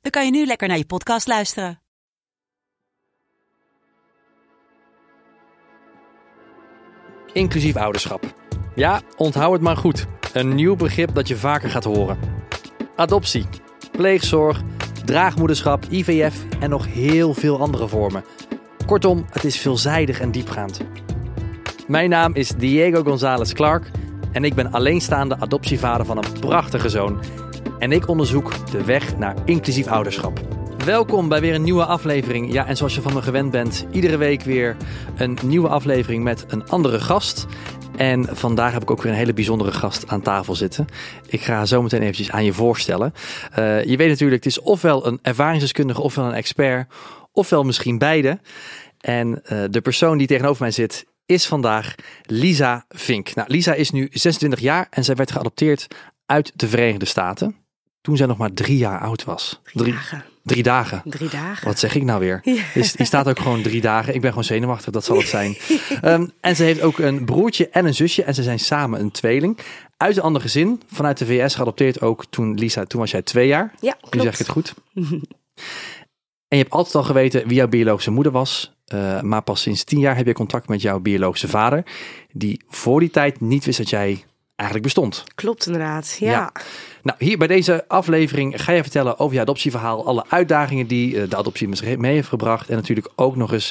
dan kan je nu lekker naar je podcast luisteren. Inclusief ouderschap. Ja, onthoud het maar goed. Een nieuw begrip dat je vaker gaat horen. Adoptie, pleegzorg, draagmoederschap, IVF en nog heel veel andere vormen. Kortom, het is veelzijdig en diepgaand. Mijn naam is Diego González Clark en ik ben alleenstaande adoptievader van een prachtige zoon. En ik onderzoek de weg naar inclusief ouderschap. Welkom bij weer een nieuwe aflevering. Ja, en zoals je van me gewend bent, iedere week weer een nieuwe aflevering met een andere gast. En vandaag heb ik ook weer een hele bijzondere gast aan tafel zitten. Ik ga zo meteen eventjes aan je voorstellen. Uh, je weet natuurlijk, het is ofwel een ervaringsdeskundige ofwel een expert, ofwel misschien beide. En uh, de persoon die tegenover mij zit is vandaag Lisa Vink. Nou, Lisa is nu 26 jaar en zij werd geadopteerd uit de Verenigde Staten. Toen zij nog maar drie jaar oud was. Drie dagen. Drie dagen. Drie dagen. Wat zeg ik nou weer? Ja. Is, die staat ook gewoon drie dagen. Ik ben gewoon zenuwachtig, dat zal het zijn. um, en ze heeft ook een broertje en een zusje. En ze zijn samen een tweeling. Uit een ander gezin. Vanuit de VS geadopteerd ook toen Lisa, toen was jij twee jaar. Ja, klopt. Nu zeg ik het goed. en je hebt altijd al geweten wie jouw biologische moeder was. Uh, maar pas sinds tien jaar heb je contact met jouw biologische vader. Die voor die tijd niet wist dat jij eigenlijk bestond. Klopt inderdaad, ja. ja. Nou, hier bij deze aflevering ga je vertellen over je adoptieverhaal. Alle uitdagingen die de adoptie mee heeft gebracht. En natuurlijk ook nog eens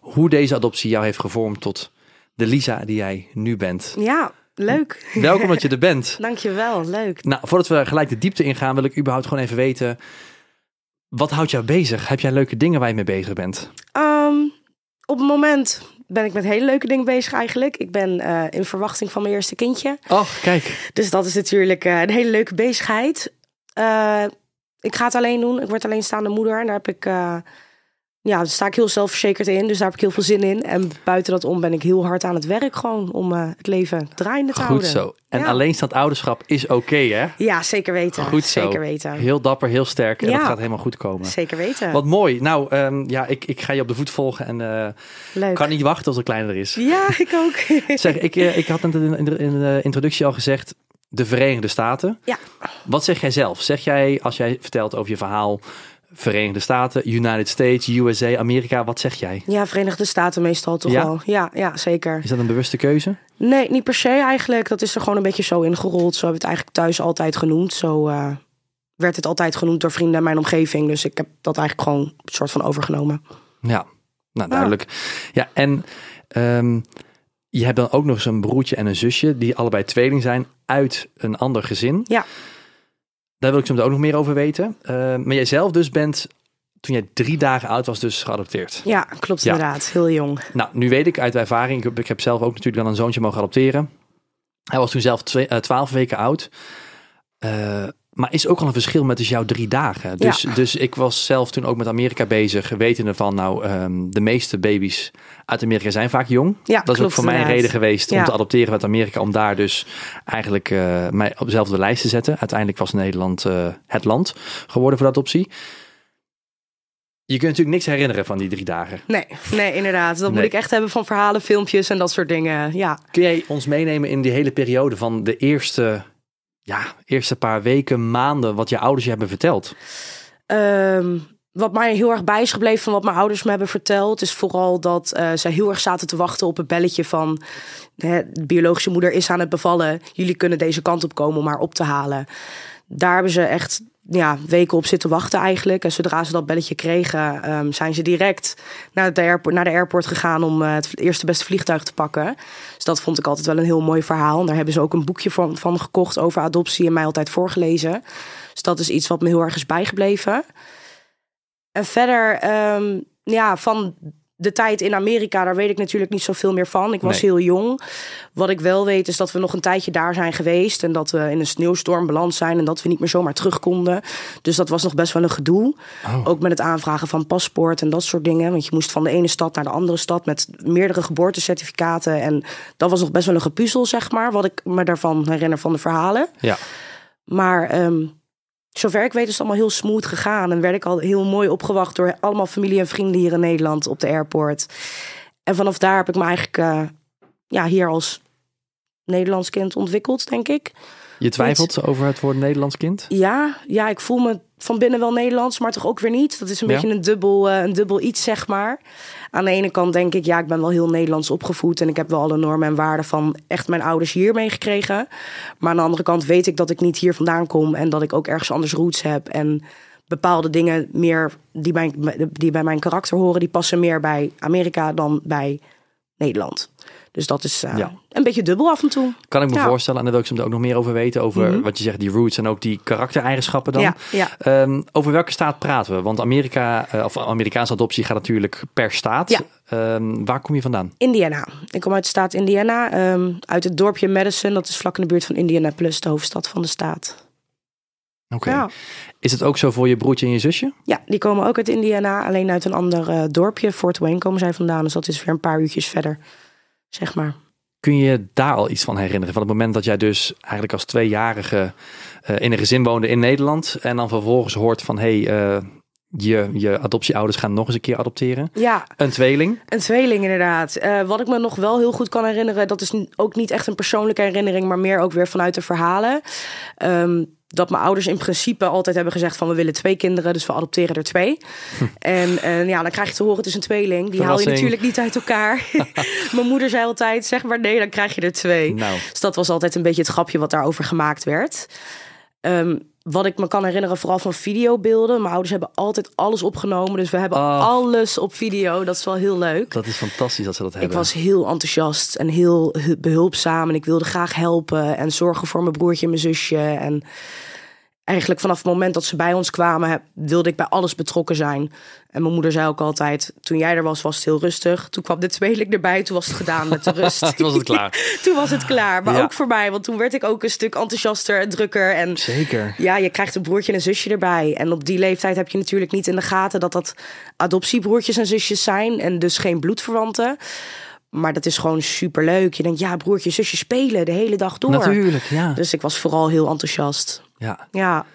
hoe deze adoptie jou heeft gevormd tot de Lisa die jij nu bent. Ja, leuk. Welkom dat je er bent. Dankjewel, leuk. Nou, voordat we gelijk de diepte ingaan, wil ik überhaupt gewoon even weten... Wat houdt jou bezig? Heb jij leuke dingen waar je mee bezig bent? Um, op het moment ben ik met hele leuke dingen bezig eigenlijk. Ik ben uh, in verwachting van mijn eerste kindje. Oh, kijk. Dus dat is natuurlijk uh, een hele leuke bezigheid. Uh, ik ga het alleen doen. Ik word alleenstaande moeder. En daar heb ik ja, daar sta ik heel zelfverzekerd in. Dus daar heb ik heel veel zin in. En buiten dat om ben ik heel hard aan het werk gewoon om uh, het leven draaiende te Goed houden. Goed zo. En ja. alleenstaand ouderschap is oké, okay, hè? Ja, zeker weten. Goed zo. Zeker weten. Heel dapper, heel sterk. En ja. dat gaat helemaal goed komen. Zeker weten. Wat mooi. Nou, um, ja, ik, ik ga je op de voet volgen en uh, Leuk. kan niet wachten tot het kleiner is. Ja, ik ook. zeg, ik, uh, ik had in de, in, de, in de introductie al gezegd, de Verenigde Staten. Ja. Wat zeg jij zelf? Zeg jij, als jij vertelt over je verhaal... Verenigde Staten, United States, USA, Amerika. Wat zeg jij? Ja, Verenigde Staten meestal toch ja? wel. Ja, ja, zeker. Is dat een bewuste keuze? Nee, niet per se eigenlijk. Dat is er gewoon een beetje zo ingerold. Zo heb ik het eigenlijk thuis altijd genoemd. Zo uh, werd het altijd genoemd door vrienden in mijn omgeving. Dus ik heb dat eigenlijk gewoon een soort van overgenomen. Ja, nou duidelijk. Ja, ja en um, je hebt dan ook nog eens een broertje en een zusje... die allebei tweeling zijn uit een ander gezin. Ja. Daar wil ik zo ook nog meer over weten. Uh, maar jij zelf dus bent, toen jij drie dagen oud was, dus geadopteerd. Ja, klopt ja. inderdaad. Heel jong. Nou, nu weet ik uit ervaring, ik heb, ik heb zelf ook natuurlijk dan een zoontje mogen adopteren. Hij was toen zelf twee, uh, twaalf weken oud. Uh, maar is ook al een verschil met dus jouw drie dagen. Dus, ja. dus ik was zelf toen ook met Amerika bezig, wetende van nou, um, de meeste baby's uit Amerika zijn vaak jong. Ja, dat is ook voor mij een reden geweest ja. om te adopteren uit Amerika, om daar dus eigenlijk uh, mij op dezelfde lijst te zetten. Uiteindelijk was Nederland uh, het land geworden voor de adoptie. Je kunt natuurlijk niks herinneren van die drie dagen. Nee, nee inderdaad. Dat nee. moet ik echt hebben van verhalen, filmpjes en dat soort dingen. Ja. Kun jij ons meenemen in die hele periode van de eerste ja, eerste paar weken, maanden, wat je ouders je hebben verteld? Um, wat mij heel erg bij is gebleven van wat mijn ouders me hebben verteld, is vooral dat uh, zij heel erg zaten te wachten op het belletje van hè, de biologische moeder is aan het bevallen. Jullie kunnen deze kant op komen om haar op te halen. Daar hebben ze echt ja, weken op zitten wachten eigenlijk. En zodra ze dat belletje kregen, um, zijn ze direct naar de, airport, naar de airport gegaan om uh, het eerste beste vliegtuig te pakken. Dus dat vond ik altijd wel een heel mooi verhaal. En daar hebben ze ook een boekje van, van gekocht over adoptie en mij altijd voorgelezen. Dus dat is iets wat me heel erg is bijgebleven. En verder, um, ja, van de tijd in Amerika, daar weet ik natuurlijk niet zoveel meer van. Ik was Nee. heel jong. Wat ik wel weet is dat we nog een tijdje daar zijn geweest. En dat we in een sneeuwstorm beland zijn. En dat we niet meer zomaar terug konden. Dus dat was nog best wel een gedoe. Oh. Ook met het aanvragen van paspoort en dat soort dingen. Want je moest van de ene stad naar de andere stad met meerdere geboortecertificaten. En dat was nog best wel een gepuzzel, zeg maar. Wat ik me daarvan herinner van de verhalen. Ja. Maar ehm, zover ik weet is het allemaal heel smooth gegaan. En werd ik al heel mooi opgewacht door allemaal familie en vrienden hier in Nederland op de airport. En vanaf daar heb ik me eigenlijk eh, ja, hier als Nederlands kind ontwikkeld, denk ik. Je twijfelt over het woord Nederlands kind? Ja, ja, ik voel me van binnen wel Nederlands, maar toch ook weer niet. Dat is een Ja. beetje een dubbel, eh, een dubbel iets, zeg maar. Aan de ene kant denk ik, ja, ik ben wel heel Nederlands opgevoed... en ik heb wel alle normen en waarden van echt mijn ouders hier meegekregen. Maar aan de andere kant weet ik dat ik niet hier vandaan kom... en dat ik ook ergens anders roots heb. En bepaalde dingen meer die bij, die bij mijn karakter horen... die passen meer bij Amerika dan bij Nederland. Dus dat is eh, Ja. een beetje dubbel af en toe. Kan ik me Ja. voorstellen. En daar wil ik zo ook nog meer over weten. Over Mhm. wat je zegt, die roots en ook die karaktereigenschappen dan. Ja. Ehm, over welke staat praten we? Want Amerika, eh, of Amerikaanse adoptie gaat natuurlijk per staat. Ja. Ehm, waar kom je vandaan? Indiana. Ik kom uit de staat Indiana, ehm, uit het dorpje Madison. Dat is vlak in de buurt van Indianapolis, de hoofdstad van de staat. Oké. Ja. Is het ook zo voor je broertje en je zusje? ja, die komen ook uit Indiana, alleen uit een ander eh, dorpje. Fort Wayne komen zij vandaan, dus dat is weer een paar uurtjes verder, zeg maar. Kun je daar al iets van herinneren? Van het moment dat jij dus eigenlijk als tweejarige eh, in een gezin woonde in Nederland. En dan vervolgens hoort van hé, hey, eh, je, je adoptieouders gaan nog eens een keer adopteren. Ja, Een tweeling. een tweeling inderdaad. Eh, wat ik me nog wel heel goed kan herinneren, dat is ook niet echt een persoonlijke herinnering, maar meer ook weer vanuit de verhalen. Ehm, dat mijn ouders in principe altijd hebben gezegd van we willen twee kinderen, dus we adopteren er twee. En eh, ja, dan krijg je te horen het is een tweeling. Die haal je natuurlijk niet uit elkaar. mijn moeder zei altijd zeg maar nee, dan krijg je er twee. Nou, Dus dat was altijd een beetje het grapje wat daarover gemaakt werd. Ehm, wat ik me kan herinneren, vooral van videobeelden. Mijn ouders hebben altijd alles opgenomen. Dus we hebben Oh. alles op video. Dat is wel heel leuk. dat is fantastisch dat ze dat Ik hebben. was heel enthousiast en heel hu- behulpzaam. En ik wilde graag helpen en zorgen voor mijn broertje en mijn zusje. En eigenlijk vanaf het moment dat ze bij ons kwamen, wilde ik bij alles betrokken zijn. En mijn moeder zei ook altijd, toen jij er was, was het heel rustig. Toen kwam de tweeling erbij, toen was het gedaan met de rust. Toen was het klaar. toen was het klaar. Maar Ja. ook voor mij, want toen werd ik ook een stuk enthousiaster en drukker. En Zeker. ja, je krijgt een broertje en een zusje erbij. En op die leeftijd heb je natuurlijk niet in de gaten dat dat adoptiebroertjes en zusjes zijn. En dus geen bloedverwanten. Maar dat is gewoon super leuk. Je denkt, ja, broertje, zusje spelen de hele dag door. Natuurlijk, ja. Dus ik was vooral heel enthousiast. ja. Ja,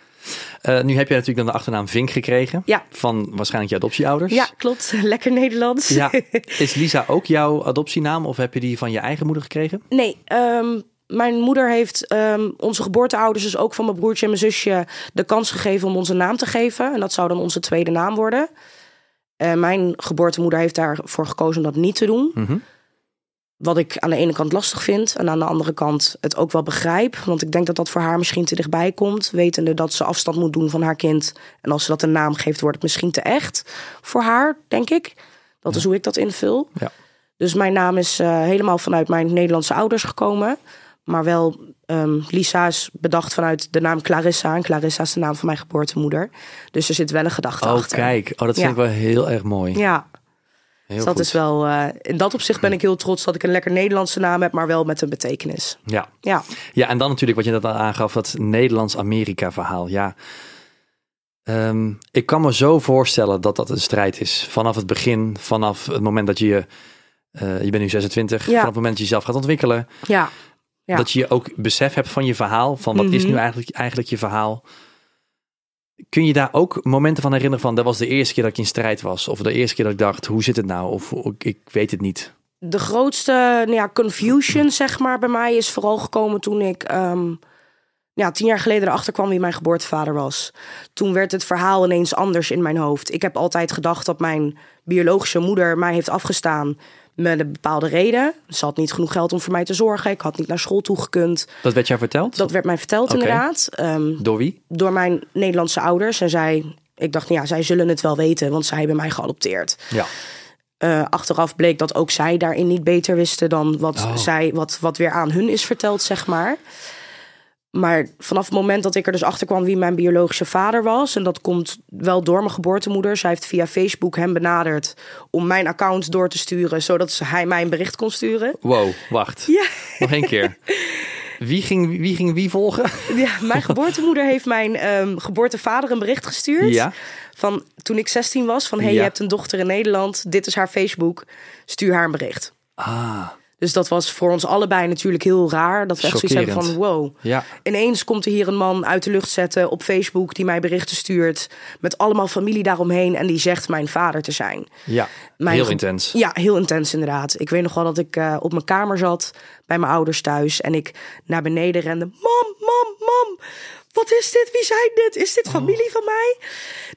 Eh, nu heb je natuurlijk dan de achternaam Vink gekregen. Ja. Van waarschijnlijk je adoptieouders. ja klopt. Lekker Nederlands. Ja. Is Lisa ook jouw adoptienaam of heb je die van je eigen moeder gekregen? Nee, ehm, mijn moeder heeft ehm, onze geboorteouders, dus ook van mijn broertje en mijn zusje, de kans gegeven om onze naam te geven. En dat zou dan onze tweede naam worden. En mijn geboortemoeder heeft daarvoor gekozen om dat niet te doen. Mhm. Wat ik aan de ene kant lastig vind en aan de andere kant het ook wel begrijp. Want ik denk dat dat voor haar misschien te dichtbij komt. Wetende dat ze afstand moet doen van haar kind. En als ze dat een naam geeft, wordt het misschien te echt voor haar, denk ik. Dat is hoe ik dat invul. Ja. Dus mijn naam is eh, helemaal vanuit mijn Nederlandse ouders gekomen. Maar wel, ehm, Lisa is bedacht vanuit de naam Clarissa. En Clarissa is de naam van mijn geboortemoeder. Dus er zit wel een gedachte Oh, achter. kijk. Oh, dat vind Ja. ik wel heel erg mooi. Ja, heel dus dat goed. is wel. eh, in dat opzicht ben ik heel trots dat ik een lekker Nederlandse naam heb, maar wel met een betekenis. Ja. Ja, ja, en dan natuurlijk wat je net al aangaf, dat Nederlands-Amerika verhaal. Ja. Ehm, ik kan me zo voorstellen dat dat een strijd is. Vanaf het begin, vanaf het moment dat je je... eh, je bent nu 26, Ja. vanaf het moment dat je jezelf gaat ontwikkelen. ja, Ja. Dat je ook besef hebt van je verhaal. Van wat is Mhm. nu eigenlijk, eigenlijk je verhaal? Kun je daar ook momenten van herinneren van... dat was de eerste keer dat ik in strijd was. Of de eerste keer dat ik dacht, hoe zit het nou? Of ik- weet het niet. de grootste nou ja, confusion, zeg maar, bij mij is vooral gekomen toen ik ehm, ja, tien jaar geleden erachter kwam wie mijn geboortevader was. Toen werd het verhaal ineens anders in mijn hoofd. Ik heb altijd gedacht dat mijn biologische moeder mij heeft afgestaan met een bepaalde reden. Ze had niet genoeg geld om voor mij te zorgen. Ik had niet naar school toegekund. Dat werd jou verteld? Dat werd mij verteld inderdaad. Ehm, Door wie? door mijn Nederlandse ouders. En zij, ik dacht, nou ja, zij zullen het wel weten, want zij hebben mij geadopteerd. Ja. Eh, achteraf bleek dat ook zij daarin niet beter wisten dan wat, Oh. zij, wat, wat weer aan hun is verteld, zeg maar. Maar vanaf het moment dat ik er dus achter kwam wie mijn biologische vader was, en dat komt wel door mijn geboortemoeder. Zij heeft via Facebook hem benaderd om mijn account door te sturen, zodat hij mij een bericht kon sturen. Wow, wacht. Ja. Nog één keer. Wie ging, wie ging wie volgen? Ja, mijn geboortemoeder heeft mijn ehm, geboortevader een bericht gestuurd. Ja. Van toen ik 16 was, van hey, Ja. je hebt een dochter in Nederland, dit is haar Facebook, stuur haar een bericht. Ah, Dus dat was voor ons allebei natuurlijk heel raar. Dat we echt zoiets hebben van, wow. ja. Ineens komt er hier een man uit de lucht zetten op Facebook die mij berichten stuurt. Met allemaal familie daaromheen en die zegt mijn vader te zijn. Ja, Mijn heel intens. Ja, heel intens inderdaad. Ik weet nog wel dat ik eh, op mijn kamer zat bij mijn ouders thuis. En ik naar beneden rende. Mam, mam, mam. Wat is dit? Wie zijn dit? Is Oh. dit familie van mij?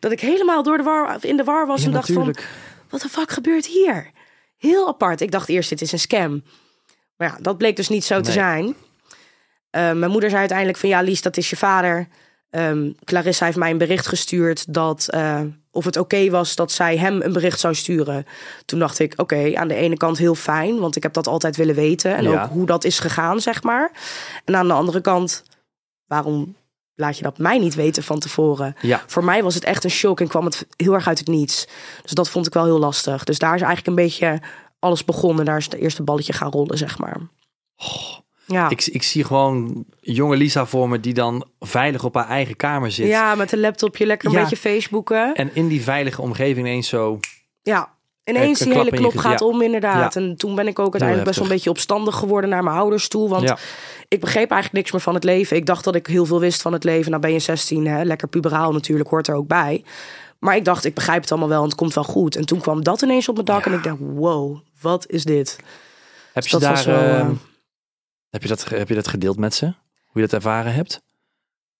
Dat ik helemaal door de war, in de war was Ja, en dacht natuurlijk. van... Wat de fuck gebeurt hier? Heel apart. Ik dacht eerst, dit is een scam. Maar ja, dat bleek dus niet zo te zijn. Eh, mijn moeder zei uiteindelijk van... Ja, Lies, dat is je vader. Ehm, Clarissa heeft mij een bericht gestuurd dat... eh, of het oké was dat zij hem een bericht zou sturen. Toen dacht ik, oké, aan de ene kant heel fijn... want ik heb dat altijd willen weten. En Ja. ook hoe dat is gegaan, zeg maar. En aan de andere kant, waarom laat je dat mij niet weten van tevoren? Ja. Voor mij was het echt een shock en kwam het heel erg uit het niets. Dus dat vond ik wel heel lastig. Dus daar is eigenlijk een beetje alles begonnen. Daar is het eerste balletje gaan rollen, zeg maar. Ja. Ik, ik zie gewoon jonge Lisa voor me die dan veilig op haar eigen kamer zit. ja, met een laptopje lekker een Ja. beetje Facebooken. En in die veilige omgeving ineens zo... Ja, ineens Een die hele je knop gaat ja. om inderdaad. Ja. En toen ben ik ook uiteindelijk best wel een beetje opstandig geworden naar mijn ouders toe. Want Ja. ik begreep eigenlijk niks meer van het leven. Ik dacht dat ik heel veel wist van het leven. Nou ben je 16, hè? lekker puberaal natuurlijk, hoort er ook bij. Maar ik dacht, ik begrijp het allemaal wel en het komt wel goed. En toen kwam dat ineens op mijn dak en ik dacht, wow, wat is dit? Heb je, dat daar, wel, eh, eh, heb, je dat, heb je dat gedeeld met ze? Hoe je dat ervaren hebt?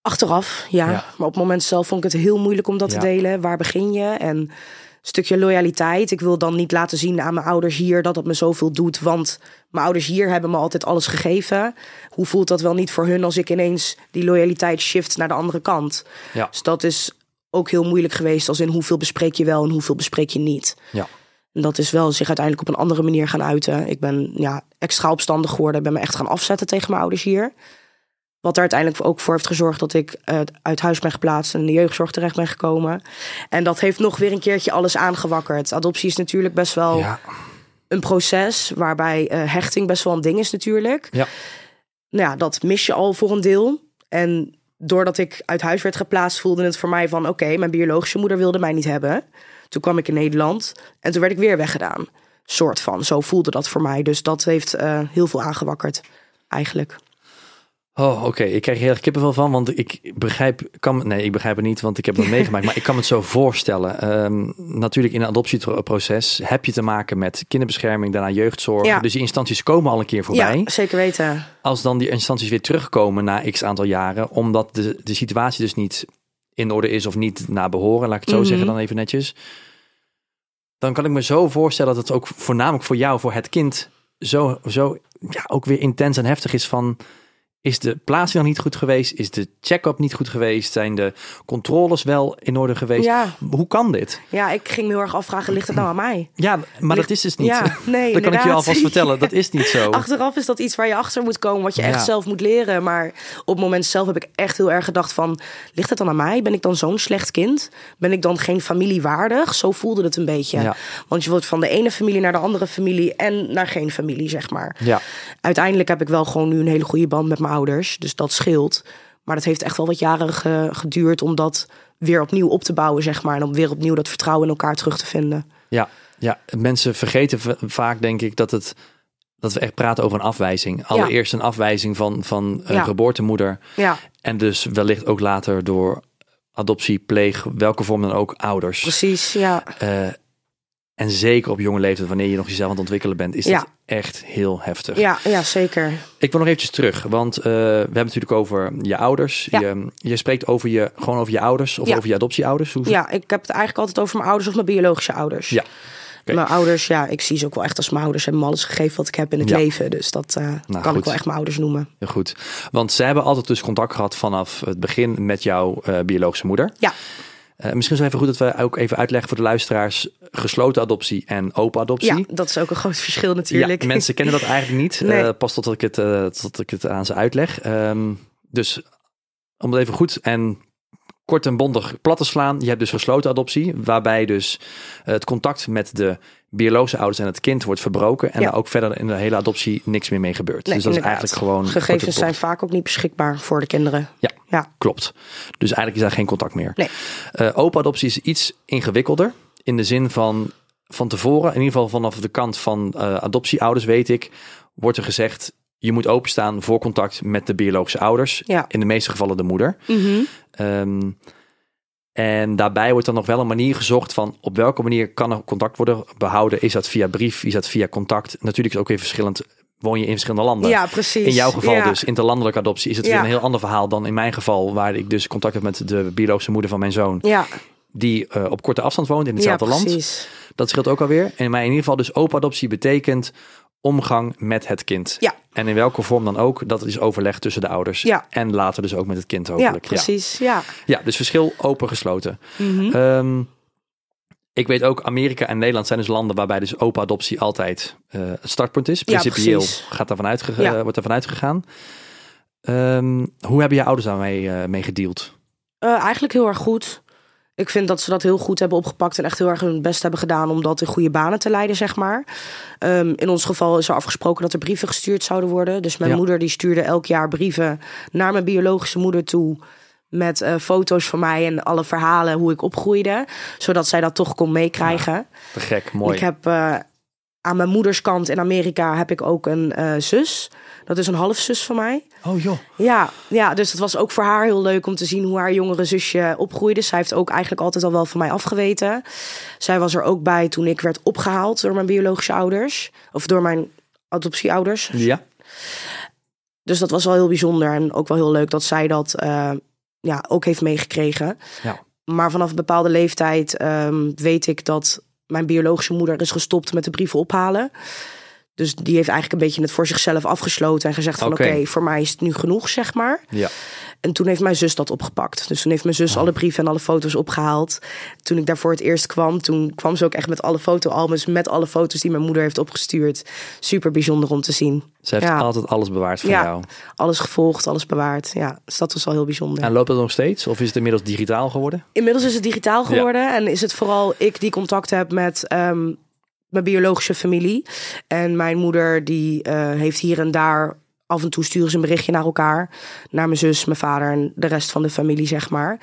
Achteraf, ja. Maar op het moment zelf vond ik het heel moeilijk om dat te delen. Waar begin je? En stukje loyaliteit. Ik wil dan niet laten zien aan mijn ouders hier dat het me zoveel doet. Want mijn ouders hier hebben me altijd alles gegeven. Hoe voelt dat wel niet voor hun als ik ineens die loyaliteit shift naar de andere kant? Ja. Dus dat is ook heel moeilijk geweest. Als in hoeveel bespreek je wel en hoeveel bespreek je niet. Ja. En dat is wel zich uiteindelijk op een andere manier gaan uiten. Ik ben ja, extra opstandig geworden. Ik ben me echt gaan afzetten tegen mijn ouders hier. Wat er uiteindelijk ook voor heeft gezorgd dat ik eh, uit huis ben geplaatst en in de jeugdzorg terecht ben gekomen. En dat heeft nog weer een keertje alles aangewakkerd. Adoptie is natuurlijk best wel Ja. een proces waarbij eh, hechting best wel een ding is natuurlijk. Ja. Nou ja, dat mis je al voor een deel. En doordat ik uit huis werd geplaatst, voelde het voor mij van... oké, mijn biologische moeder wilde mij niet hebben. Toen kwam ik in Nederland en toen werd ik weer weggedaan. Soort van, zo voelde dat voor mij. Dus dat heeft eh, heel veel aangewakkerd, eigenlijk. Oh, oké. Ik krijg er heel erg kippenvel van, want ik begrijp, kan, nee, ik begrijp het niet, want ik heb het meegemaakt, maar ik kan me het zo voorstellen. Ehm, natuurlijk in een adoptieproces heb je te maken met kinderbescherming, daarna jeugdzorg. Ja. Dus die instanties komen al een keer voorbij. Ja, zeker weten. Als dan die instanties weer terugkomen na x aantal jaren, omdat de, de situatie dus niet in orde is of niet naar behoren, laat ik het zo Mhm. zeggen dan even netjes. Dan kan ik me zo voorstellen dat het ook voornamelijk voor jou, voor het kind, zo, zo ja, ook weer intens en heftig is van... Is de plaatsing nog niet goed geweest? Is de check-up niet goed geweest? Zijn de controles wel in orde geweest? Ja. Hoe kan dit? Ja, ik ging me heel erg afvragen, ligt het nou aan mij? Ja, maar dat is dus niet. Ja, nee, dat kan ik je alvast vertellen. Dat is niet zo. Achteraf is dat iets waar je achter moet komen, wat je echt Ja. zelf moet leren. Maar op het moment zelf heb ik echt heel erg gedacht van, ligt het dan aan mij? Ben ik dan zo'n slecht kind? Ben ik dan geen familie waardig? Zo voelde het een beetje. Ja. Want je wordt van de ene familie naar de andere familie en naar geen familie, zeg maar. Ja. Uiteindelijk heb ik wel gewoon nu een hele goede band met mijn ouders, dus dat scheelt. Maar dat heeft echt wel wat jaren ge- geduurd om dat weer opnieuw op te bouwen, zeg maar. En om weer opnieuw dat vertrouwen in elkaar terug te vinden. Ja, ja, mensen vergeten vaak, denk ik, dat, het, dat we echt praten over een afwijzing. Allereerst een afwijzing van, van een Ja. geboortemoeder. Ja, En dus wellicht ook later door adoptie, pleeg, welke vorm dan ook, ouders. precies. Ja, Eh, en zeker op jonge leeftijd, wanneer je nog jezelf aan het ontwikkelen bent, is Ja. dat echt heel heftig. ja, ja zeker. Ik wil nog eventjes terug, want eh, we hebben het natuurlijk over je ouders. Ja. Je, je spreekt over je, gewoon over je ouders of Ja. over je adoptieouders. Hoe, Ja, ik heb het eigenlijk altijd over mijn ouders of mijn biologische ouders. Ja. Mijn ouders, ja, ik zie ze ook wel echt als mijn ouders. Hebben me alles gegeven wat ik heb in het leven. Dus dat eh, kan goed. ik wel echt mijn ouders noemen. Heel goed. Want ze hebben altijd dus contact gehad vanaf het begin met jouw eh, biologische moeder. Ja, Eh, misschien is het even goed dat we ook even uitleggen voor de luisteraars gesloten adoptie en open adoptie. ja, dat is ook een groot verschil natuurlijk. Ja, mensen kennen dat eigenlijk niet. Nee. Eh, pas tot ik het, eh, tot ik het aan ze uitleg. Ehm, dus om het even goed en kort en bondig plat te slaan. Je hebt dus gesloten adoptie, waarbij dus eh, het contact met de biologische ouders en het kind wordt verbroken. En Ja. er ook verder in de hele adoptie niks meer mee gebeurt. Nee, dus dat inderdaad. is eigenlijk gewoon... Gegevens zijn vaak ook niet beschikbaar voor de kinderen. Ja. Ja. Klopt. Dus eigenlijk is daar geen contact meer. Nee. Eh, open adoptie is iets ingewikkelder. In de zin van van tevoren, in ieder geval vanaf de kant van eh, adoptieouders weet ik, wordt er gezegd, je moet openstaan voor contact met de biologische ouders. Ja. In de meeste gevallen de moeder. Mhm. Ehm, en daarbij wordt dan nog wel een manier gezocht van op welke manier kan er contact worden behouden. Is dat via brief? Is dat via contact? Natuurlijk is het ook weer verschillend. Woon je in verschillende landen? Ja, precies. In jouw geval Ja. dus, interlandelijke adoptie, is het Ja. weer een heel ander verhaal dan in mijn geval, waar ik dus contact heb met de biologische moeder van mijn zoon, Ja, die eh, op korte afstand woont in hetzelfde land. precies. Dat scheelt ook alweer. En maar in ieder geval dus open adoptie betekent omgang met het kind. Ja. En in welke vorm dan ook, dat is overleg tussen de ouders. Ja. En later dus ook met het kind Ja, hopelijk. precies. Ja. Ja, dus verschil open gesloten. Mhm. Ehm, ik weet ook, Amerika en Nederland zijn dus landen waarbij dus open adoptie altijd eh, het startpunt is. Ja, Principieel gaat daarvan uitge- Ja. wordt daarvan uitgegaan. Ehm, hoe hebben je ouders daarmee eh, mee gedeeld? Eigenlijk heel erg goed. Ik vind dat ze dat heel goed hebben opgepakt en echt heel erg hun best hebben gedaan om dat in goede banen te leiden, zeg maar. Ehm, in ons geval is er afgesproken dat er brieven gestuurd zouden worden. Dus mijn Ja. moeder die stuurde elk jaar brieven naar mijn biologische moeder toe. Met eh, foto's van mij en alle verhalen hoe ik opgroeide. Zodat zij dat toch kon meekrijgen. Te gek, mooi. Ik heb eh, aan mijn moeders kant in Amerika heb ik ook een eh, zus. Dat is een halfzus van mij. Oh joh. Ja, ja, dus het was ook voor haar heel leuk om te zien hoe haar jongere zusje opgroeide. Zij heeft ook eigenlijk altijd al wel van mij afgeweten. Zij was er ook bij toen ik werd opgehaald door mijn biologische ouders. Of door mijn adoptieouders. Ja. Dus dat was wel heel bijzonder en ook wel heel leuk dat zij dat eh, ja, ook heeft meegekregen. Ja. Maar vanaf een bepaalde leeftijd ehm, weet ik dat mijn biologische moeder is gestopt met de brieven ophalen. Dus die heeft eigenlijk een beetje het voor zichzelf afgesloten en gezegd van Oké. voor mij is het nu genoeg, zeg maar. Ja. En toen heeft mijn zus dat opgepakt. Dus toen heeft mijn zus alle brieven en alle foto's opgehaald. Toen ik daar voor het eerst kwam, toen kwam ze ook echt met alle fotoalbums, met alle foto's die mijn moeder heeft opgestuurd. Super bijzonder om te zien. Ze heeft Ja. altijd alles bewaard van Ja. jou. Alles gevolgd, alles bewaard. Ja, dus dat was wel heel bijzonder. En loopt dat nog steeds? Of is het inmiddels digitaal geworden? Inmiddels is het digitaal geworden en is het vooral ik die contact heb met ehm, mijn biologische familie. En mijn moeder die eh, heeft hier en daar af en toe sturen ze een berichtje naar elkaar. Naar mijn zus, mijn vader en de rest van de familie, zeg maar.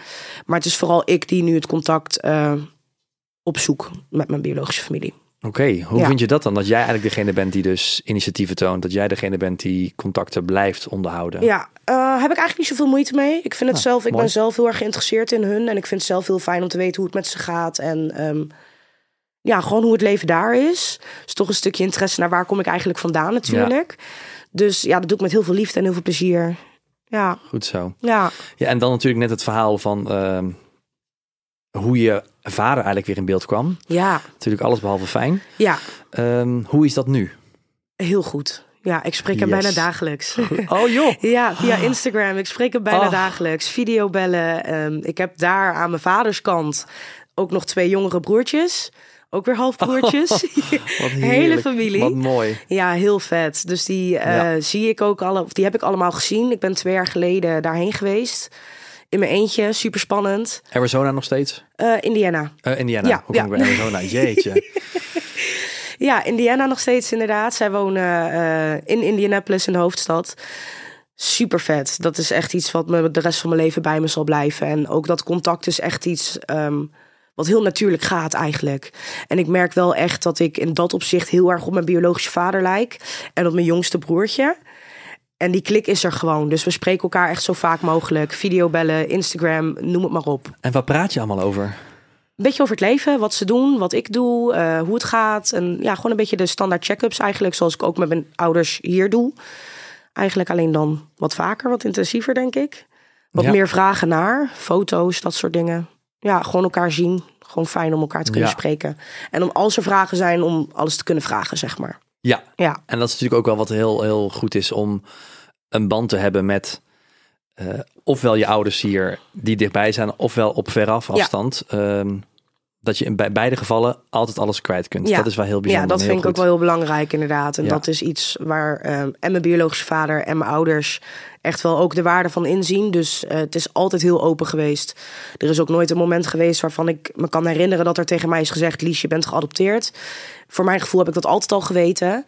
Maar het is vooral ik die nu het contact eh, opzoek met mijn biologische familie. Oké, hoe Ja. vind je dat dan? Dat jij eigenlijk degene bent die dus initiatieven toont. Dat jij degene bent die contacten blijft onderhouden. Ja, eh, heb ik eigenlijk niet zoveel moeite mee. Ik vind het Nou, zelf, ik mooi. ben zelf heel erg geïnteresseerd in hun. En ik vind het zelf heel fijn om te weten hoe het met ze gaat. En ehm, ja, gewoon hoe het leven daar is. Dus toch een stukje interesse naar waar kom ik eigenlijk vandaan natuurlijk. Dus ja, dat doe ik met heel veel liefde en heel veel plezier. Ja, Goed zo. ja. Ja, en dan natuurlijk net het verhaal van ehm, hoe je vader eigenlijk weer in beeld kwam. Ja, Natuurlijk alles behalve fijn. ja, Ehm, hoe is dat nu? heel goed. Ja, ik spreek hem Yes. bijna dagelijks. Oh joh. Ja, via Instagram. Ik spreek hem bijna Oh. dagelijks. Videobellen. Ehm, ik heb daar aan mijn vaders kant ook nog twee jongere broertjes. Ook weer halfbroertjes. Wat Hele familie. Wat mooi. Ja, heel vet. Dus die eh, zie ik ook alle, of die heb ik allemaal gezien. Ik ben twee jaar geleden daarheen geweest. In mijn eentje, super spannend. Arizona nog steeds? Eh, Indiana. Eh, Indiana. Ja, hoe ja. kom ik bij Arizona? Jeetje. Ja, Indiana nog steeds inderdaad. Zij wonen in Indianapolis, in de hoofdstad. Super vet. Dat is echt iets wat me de rest van mijn leven bij me zal blijven. En ook dat contact is echt iets ehm, wat heel natuurlijk gaat eigenlijk. En ik merk wel echt dat ik in dat opzicht heel erg op mijn biologische vader lijk. En op mijn jongste broertje. En die klik is er gewoon. Dus we spreken elkaar echt zo vaak mogelijk. Videobellen, Instagram, noem het maar op. en waar praat je allemaal over? Een beetje over het leven, wat ze doen, wat ik doe, eh, hoe het gaat. En ja, gewoon een beetje de standaard check-ups eigenlijk, zoals ik ook met mijn ouders hier doe. Eigenlijk alleen dan wat vaker, wat intensiever, denk ik. Wat Ja. meer vragen naar, foto's, dat soort dingen. Ja, gewoon elkaar zien. Gewoon fijn om elkaar te kunnen Ja. spreken. En om als er vragen zijn, om alles te kunnen vragen, zeg maar. Ja, Ja, en dat is natuurlijk ook wel wat heel, heel goed is om een band te hebben met eh, ofwel je ouders hier die dichtbij zijn, ofwel op veraf afstand. Ehm, dat je in bij beide gevallen altijd alles kwijt kunt. Ja. Dat is wel heel bijzonder. Ja, dat vind ik ook wel heel belangrijk inderdaad. En Ja. dat is iets waar ehm, en mijn biologische vader en mijn ouders echt wel ook de waarde van inzien. Dus eh, het is altijd heel open geweest. Er is ook nooit een moment geweest waarvan ik me kan herinneren dat er tegen mij is gezegd: Lies, je bent geadopteerd. Voor mijn gevoel heb ik dat altijd al geweten.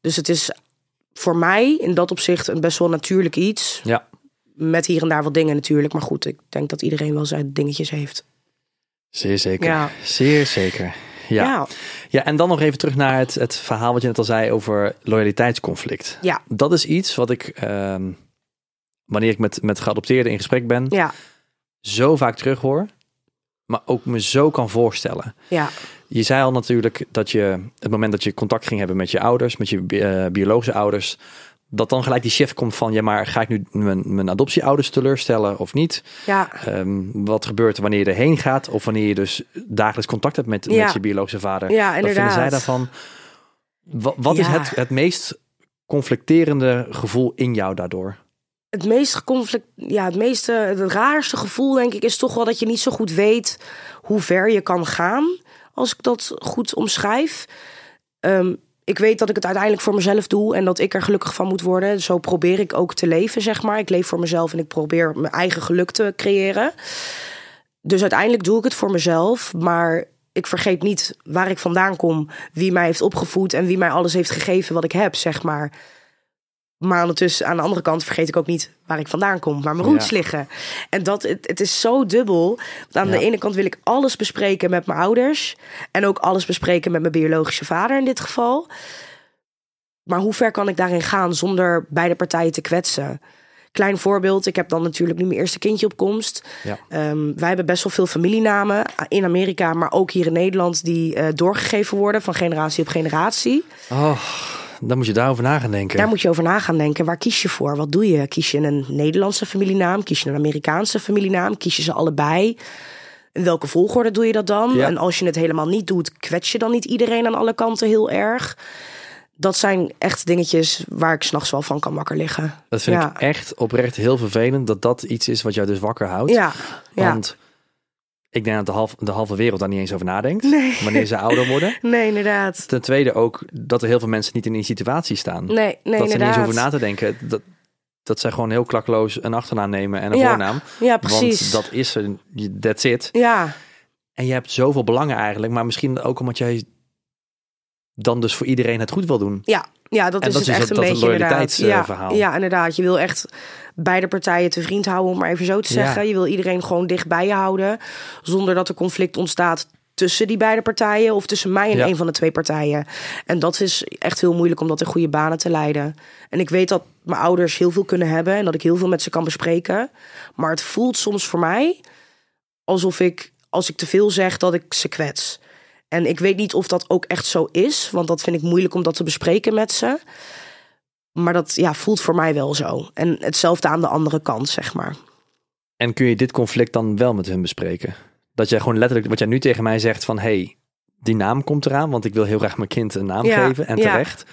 Dus het is voor mij in dat opzicht een best wel natuurlijk iets. Ja, Met hier en daar wat dingen natuurlijk. Maar goed, ik denk dat iedereen wel zijn dingetjes heeft. Zeer zeker. Ja. Zeer zeker. Ja. ja. ja. en dan nog even terug naar het, het verhaal wat je net al zei over loyaliteitsconflict. Ja. Dat is iets wat ik, ehm, wanneer ik met, met geadopteerden in gesprek ben, ja. zo vaak terughoor. Maar ook me zo kan voorstellen. ja. Je zei al natuurlijk dat je het moment dat je contact ging hebben met je ouders, met je eh, biologische ouders, dat dan gelijk die shift komt van ja, maar ga ik nu mijn, mijn adoptieouders teleurstellen of niet? ja. Ehm, wat gebeurt er wanneer je erheen gaat of wanneer je dus dagelijks contact hebt met, Ja. met je biologische vader? Ja, Wat vinden zij inderdaad. daarvan? Wat, wat is het, het meest conflicterende gevoel in jou daardoor? het meest conflict, ja, het meeste, het raarste gevoel denk ik is toch wel dat je niet zo goed weet hoe ver je kan gaan, als ik dat goed omschrijf. Ehm, ik weet dat ik het uiteindelijk voor mezelf doe en dat ik er gelukkig van moet worden. Zo probeer ik ook te leven, zeg maar. Ik leef voor mezelf en ik probeer mijn eigen geluk te creëren. Dus uiteindelijk doe ik het voor mezelf, maar ik vergeet niet waar ik vandaan kom, wie mij heeft opgevoed en wie mij alles heeft gegeven wat ik heb, zeg maar. Maar ondertussen, aan de andere kant, vergeet ik ook niet waar ik vandaan kom, waar mijn roots Ja. liggen. En dat, het, het is zo dubbel. Aan Ja. de ene kant wil ik alles bespreken met mijn ouders. En ook alles bespreken met mijn biologische vader in dit geval. Maar hoe ver kan ik daarin gaan zonder beide partijen te kwetsen? Klein voorbeeld, ik heb dan natuurlijk nu mijn eerste kindje op komst. Ja. Ehm, wij hebben best wel veel familienamen in Amerika, maar ook hier in Nederland, die eh, doorgegeven worden van generatie op generatie. Oh, dan moet je daarover na gaan denken. Daar moet je over na gaan denken. Waar kies je voor? Wat doe je? Kies je een Nederlandse familienaam? Kies je een Amerikaanse familienaam? Kies je ze allebei? In welke volgorde doe je dat dan? Ja. En als je het helemaal niet doet, kwets je dan niet iedereen aan alle kanten heel erg? Dat zijn echt dingetjes waar ik s'nachts wel van kan wakker liggen. Dat vind ja. ik echt oprecht heel vervelend dat dat iets is wat jou dus wakker houdt. Ja, ja. Ik denk dat de, half, de halve wereld daar niet eens over nadenkt. Nee. Wanneer ze ouder worden. Nee, inderdaad. Ten tweede ook dat er heel veel mensen niet in die situatie staan. Nee, nee, dat ze niet eens over na te denken. Dat, dat zij gewoon heel klakloos een achternaam nemen en een Ja, voornaam. Ja, precies. Want dat is er, that's it. Ja, En je hebt zoveel belangen eigenlijk. Maar misschien ook omdat jij dan dus voor iedereen het goed wil doen. Ja, ja dat En is dat het is echt dat- een dat beetje inderdaad. loyaliteitsverhaal. Ja, ja, inderdaad. Je wil echt beide partijen te vriend houden, om maar even zo te Ja. zeggen. Je wil iedereen gewoon dicht bij je houden, zonder dat er conflict ontstaat tussen die beide partijen of tussen mij en Ja. een van de twee partijen. En dat is echt heel moeilijk om dat in goede banen te leiden. En ik weet dat mijn ouders heel veel kunnen hebben en dat ik heel veel met ze kan bespreken. Maar het voelt soms voor mij alsof ik, als ik te veel zeg, dat ik ze kwets. En ik weet niet of dat ook echt zo is, want dat vind ik moeilijk om dat te bespreken met ze. Maar dat ja, voelt voor mij wel zo. En hetzelfde aan de andere kant, zeg maar. En kun je dit conflict dan wel met hun bespreken? Dat jij gewoon letterlijk, wat jij nu tegen mij zegt van... hey, die naam komt eraan, want ik wil heel graag mijn kind een naam Ja, geven. En ja. terecht.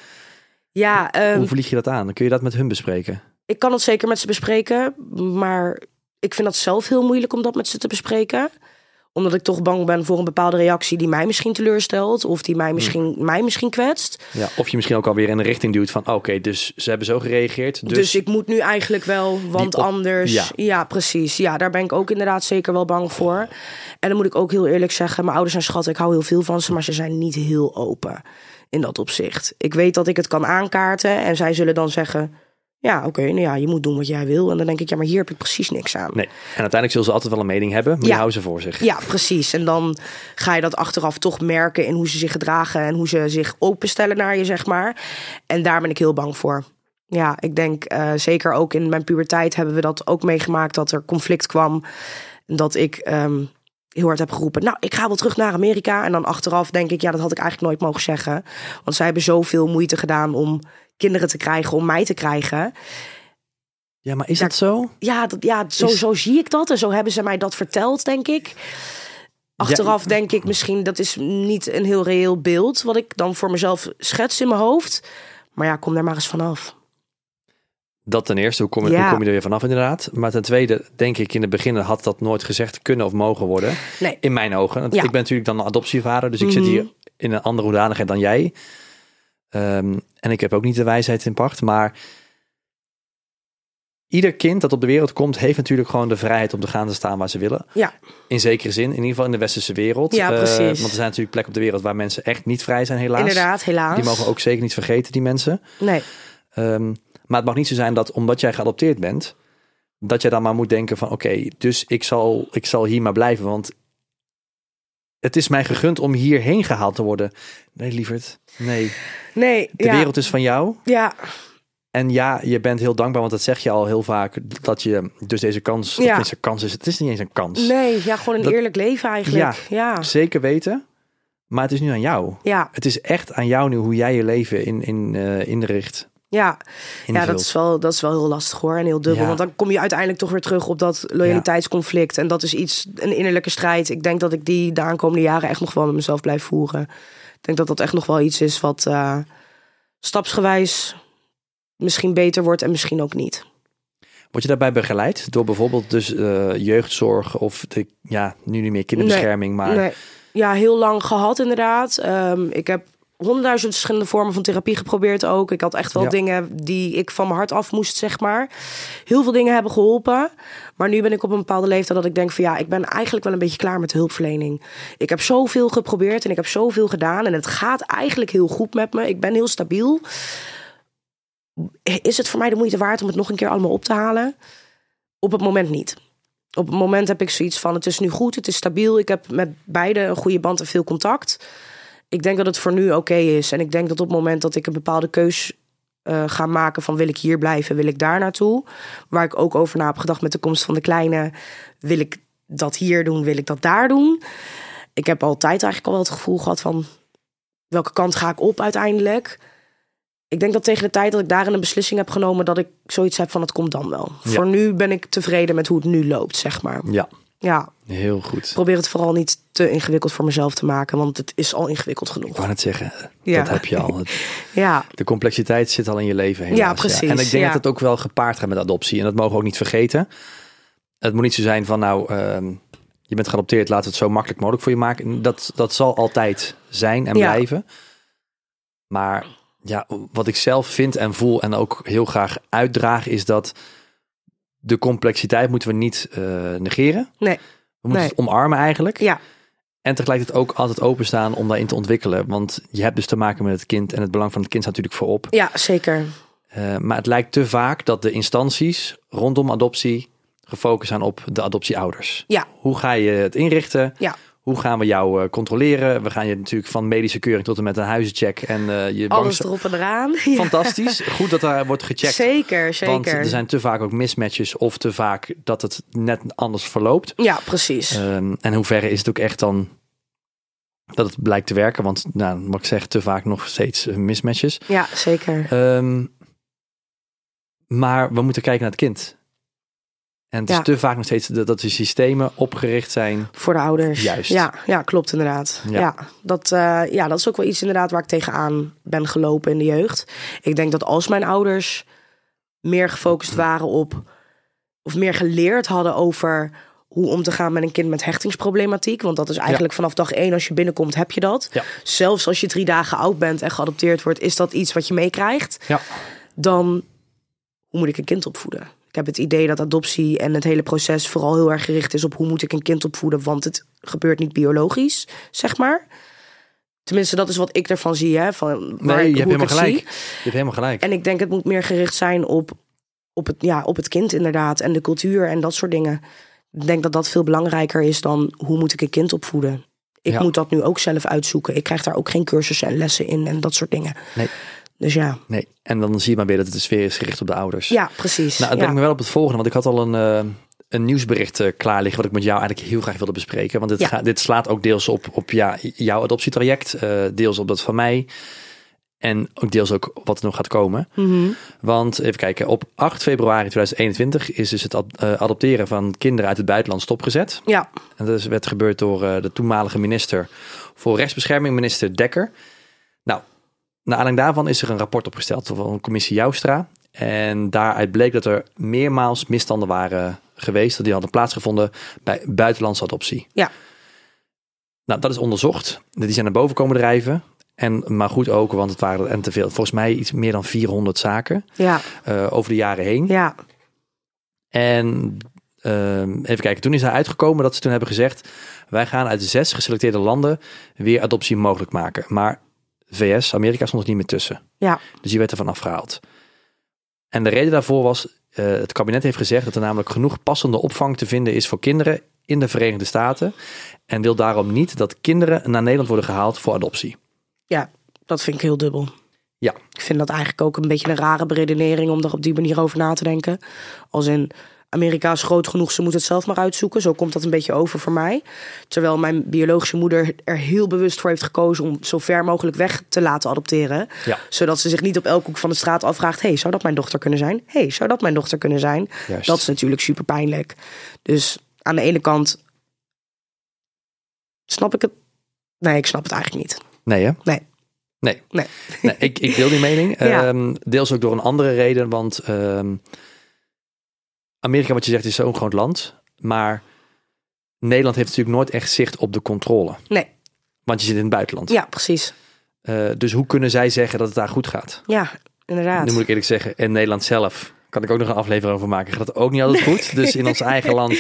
Ja, ehm, Hoe vlieg je dat aan? Dan kun je dat met hun bespreken. ik kan het zeker met ze bespreken. Maar ik vind dat zelf heel moeilijk om dat met ze te bespreken. Omdat ik toch bang ben voor een bepaalde reactie die mij misschien teleurstelt. Of die mij misschien, mij misschien kwetst. Ja, of je misschien ook alweer in een richting duwt van... oké, dus ze hebben zo gereageerd. Dus, Dus, ik moet nu eigenlijk wel, want op- anders. ja. Ja. precies. Ja, daar ben ik ook inderdaad zeker wel bang voor. En dan moet ik ook heel eerlijk zeggen: mijn ouders zijn schatten. Ik hou heel veel van ze, maar ze zijn niet heel open in dat opzicht. Ik weet dat ik het kan aankaarten en zij zullen dan zeggen: ja, oké, nou ja, je moet doen wat jij wil. En dan denk ik: ja, maar hier heb ik precies niks aan. Nee, en uiteindelijk zullen ze altijd wel een mening hebben, maar Ja. die houden ze voor zich. Ja, precies. En dan ga je dat achteraf toch merken in hoe ze zich gedragen en hoe ze zich openstellen naar je, zeg maar. En daar ben ik heel bang voor. Ja, ik denk eh, zeker ook in mijn puberteit hebben we dat ook meegemaakt dat er conflict kwam. En dat ik ehm, heel hard heb geroepen, nou, ik ga wel terug naar Amerika. En dan achteraf denk ik, ja, dat had ik eigenlijk nooit mogen zeggen. Want zij hebben zoveel moeite gedaan om kinderen te krijgen, om mij te krijgen. Ja, maar is Ja. dat zo? Ja, dat, ja zo, Is- zo zie ik dat. En zo hebben ze mij dat verteld, denk ik. Achteraf denk ik misschien, dat is niet een heel reëel beeld... wat ik dan voor mezelf schets in mijn hoofd. Maar ja, kom daar maar eens vanaf. Dat ten eerste, hoe kom, je, Ja. hoe kom je er weer vanaf inderdaad? Maar ten tweede, denk ik, in het begin had dat nooit gezegd kunnen of mogen worden. Nee. In mijn ogen. Want Ja. Ik ben natuurlijk dan een adoptievader, dus ik zit Mhm. hier in een andere hoedanigheid dan jij. Ehm, en ik heb ook niet de wijsheid in pacht, maar ieder kind dat op de wereld komt, heeft natuurlijk gewoon de vrijheid om te gaan te staan waar ze willen. Ja. In zekere zin, in ieder geval in de westerse wereld. Ja, Eh, precies. want er zijn natuurlijk plekken op de wereld waar mensen echt niet vrij zijn, helaas. Inderdaad, helaas. Die mogen we ook zeker niet vergeten, die mensen. Nee, Ehm, maar het mag niet zo zijn dat omdat jij geadopteerd bent, dat jij dan maar moet denken van oké, dus ik zal, ik zal hier maar blijven, want het is mij gegund om hierheen gehaald te worden. Nee, lieverd, nee. nee. De ja. wereld is van jou. Ja, En ja, je bent heel dankbaar, want dat zeg je al heel vaak, dat je dus deze kans, Ja. deze kans is, het is niet eens een kans. nee, ja, gewoon een Dat- eerlijk leven eigenlijk. Ja, Zeker weten, maar het is nu aan jou. ja, Het is echt aan jou nu hoe jij je leven in, in, eh, inricht. Ja. ja dat, is wel, dat is wel heel lastig hoor en heel dubbel. Ja. Want dan kom je uiteindelijk toch weer terug op dat loyaliteitsconflict. En dat is iets, een innerlijke strijd. Ik denk dat ik die de aankomende jaren echt nog wel met mezelf blijf voeren. Ik denk dat dat echt nog wel iets is wat eh, stapsgewijs misschien beter wordt en misschien ook niet. Word je daarbij begeleid door bijvoorbeeld dus eh, jeugdzorg of de, ja, nu niet meer kinderbescherming, maar Nee. Ja, heel lang gehad inderdaad. Ehm, ik heb honderdduizend verschillende vormen van therapie geprobeerd ook. Ik had echt wel Ja. dingen die ik van mijn hart af moest, zeg maar. Heel veel dingen hebben geholpen. Maar nu ben ik op een bepaalde leeftijd dat ik denk van ja, ik ben eigenlijk wel een beetje klaar met de hulpverlening. Ik heb zoveel geprobeerd en ik heb zoveel gedaan. En het gaat eigenlijk heel goed met me. Ik ben heel stabiel. Is het voor mij de moeite waard om het nog een keer allemaal op te halen? Op het moment niet. Op het moment heb ik zoiets van: het is nu goed, het is stabiel. Ik heb met beide een goede band en veel contact. Ik denk dat het voor nu oké is. En ik denk dat op het moment dat ik een bepaalde keus eh, ga maken: van wil ik hier blijven, wil ik daar naartoe. Waar ik ook over na heb gedacht met de komst van de kleine: wil ik dat hier doen, wil ik dat daar doen. Ik heb altijd eigenlijk al wel het gevoel gehad van: welke kant ga ik op uiteindelijk? Ik denk dat tegen de tijd dat ik daarin een beslissing heb genomen, dat ik zoiets heb van het komt dan wel. Ja. Voor nu ben ik tevreden met hoe het nu loopt, zeg maar. ja, Ja, heel goed. probeer het vooral niet te ingewikkeld voor mezelf te maken, want het is al ingewikkeld Ik genoeg. wou net zeggen, Ja. dat heb je al. Het- Ja, De complexiteit zit al in je leven helaas. Ja, precies, En ik denk ja. dat het ook wel gepaard gaat met adoptie. En dat mogen we ook niet vergeten. Het moet niet zo zijn van nou, ehm, je bent geadopteerd, laten we het zo makkelijk mogelijk voor je maken. Dat, dat zal altijd zijn en blijven. Maar ja, wat ik zelf vind en voel en ook heel graag uitdraag, is dat de complexiteit moeten we niet eh, negeren. Nee. We moeten Nee. het omarmen eigenlijk. ja, En tegelijkertijd ook altijd openstaan om daarin te ontwikkelen. Want je hebt dus te maken met het kind. En het belang van het kind staat natuurlijk voorop. ja, zeker. Uh, maar het lijkt te vaak dat de instanties rondom adoptie gefocust zijn op de adoptieouders. Ja. Hoe ga je het inrichten? Ja. Hoe gaan we jou uh, controleren? We gaan je natuurlijk van medische keuring tot en met een huizencheck en uh, je Alles erop en eraan. Fantastisch. Goed dat daar wordt gecheckt. Zeker, zeker. Want er zijn te vaak ook mismatches of te vaak dat het net anders verloopt. Ja, precies. Um, en hoeverre is het ook echt dan dat het blijkt te werken? Want, nou, wat ik zeg, te vaak nog steeds uh, mismatches. ja, zeker. Um, maar we moeten kijken naar het kind. En het Ja. is te vaak nog steeds dat, dat de systemen opgericht zijn. Voor de ouders. Juist. Ja, ja klopt inderdaad. Ja. Ja. dat, eh, ja, dat is ook wel iets inderdaad waar ik tegenaan ben gelopen in de jeugd. Ik denk dat als mijn ouders meer gefocust waren op... of meer geleerd hadden over hoe om te gaan met een kind met hechtingsproblematiek. Want dat is eigenlijk vanaf dag één als je binnenkomt heb je dat. Ja. Zelfs als je drie dagen oud bent en geadopteerd wordt... is dat iets wat je meekrijgt. Ja. Dan hoe moet ik een kind opvoeden? Ik heb het idee dat adoptie en het hele proces vooral heel erg gericht is op hoe moet ik een kind opvoeden, want het gebeurt niet biologisch, zeg maar. Tenminste, dat is wat ik ervan zie, hè? Van waar Nee, ik, je hebt ik helemaal het gelijk. zie. Je hebt helemaal gelijk. En ik denk het moet meer gericht zijn op, op, het, ja, op het kind inderdaad en de cultuur en dat soort dingen. Ik denk dat dat veel belangrijker is dan hoe moet ik een kind opvoeden. Ik Ja. moet dat nu ook zelf uitzoeken. Ik krijg daar ook geen cursussen en lessen in en dat soort dingen. Nee. Dus ja, Nee. En dan zie je maar weer dat het de sfeer is gericht op de ouders. ja precies. Nou, ja. brengt me wel op het volgende, want ik had al een, eh, een nieuwsbericht eh, klaar liggen, wat ik met jou eigenlijk heel graag wilde bespreken. Want dit, Ja. gaat- dit slaat ook deels op, op ja, jouw adoptietraject, eh, deels op dat van mij. En ook deels ook wat er nog gaat komen. Mhm. Want even kijken, op 8 februari 2021 is dus het ad- adopteren van kinderen uit het buitenland stopgezet. Ja, En dat is- werd gebeurd door de toenmalige minister voor rechtsbescherming, minister Dekker. Nou, naar aanleiding daarvan is er een rapport opgesteld van de commissie Joustra. En daaruit bleek dat er meermaals misstanden waren geweest. Dat die hadden plaatsgevonden bij buitenlandse adoptie. Ja. Nou, dat is onderzocht. Die zijn naar boven komen drijven. En, maar goed ook, want het waren en te veel. Volgens mij iets meer dan 400 zaken Ja, eh, over de jaren heen. ja, En ehm, even kijken, toen is hij uitgekomen dat ze toen hebben gezegd: wij gaan uit zes geselecteerde landen weer adoptie mogelijk maken. Maar VS, Amerika stond er niet meer tussen. ja, Dus die werd ervan afgehaald. En de reden daarvoor was: eh, het kabinet heeft gezegd dat er namelijk genoeg passende opvang te vinden is voor kinderen in de Verenigde Staten. En wil daarom niet dat kinderen naar Nederland worden gehaald voor adoptie. ja. Dat vind ik heel dubbel. Ja. Ik vind dat eigenlijk ook een beetje een rare beredenering om er op die manier over na te denken. Als in Amerika is groot genoeg, ze moeten het zelf maar uitzoeken. Zo komt dat een beetje over voor mij. Terwijl mijn biologische moeder er heel bewust voor heeft gekozen om zo ver mogelijk weg te laten adopteren. Ja. Zodat ze zich niet op elke hoek van de straat afvraagt: hey, zou dat mijn dochter kunnen zijn? hey, zou dat mijn dochter kunnen zijn? Juist. Dat is natuurlijk super pijnlijk. Dus aan de ene kant snap ik het. Nee, ik snap het eigenlijk niet. Nee, hè? Nee. Nee. Nee. Nee, ik, ik deel die mening. Ja. Ehm, deels ook door een andere reden. Want ehm, Amerika, wat je zegt, is zo'n groot land. Maar Nederland heeft natuurlijk nooit echt zicht op de controle. Nee. Want je zit in het buitenland. Ja, precies. Eh, dus hoe kunnen zij zeggen dat het daar goed gaat? Ja, inderdaad. Nu moet ik eerlijk zeggen, in Nederland zelf kan ik ook nog een aflevering over maken. Gaat het ook niet altijd goed. Dus in ons eigen land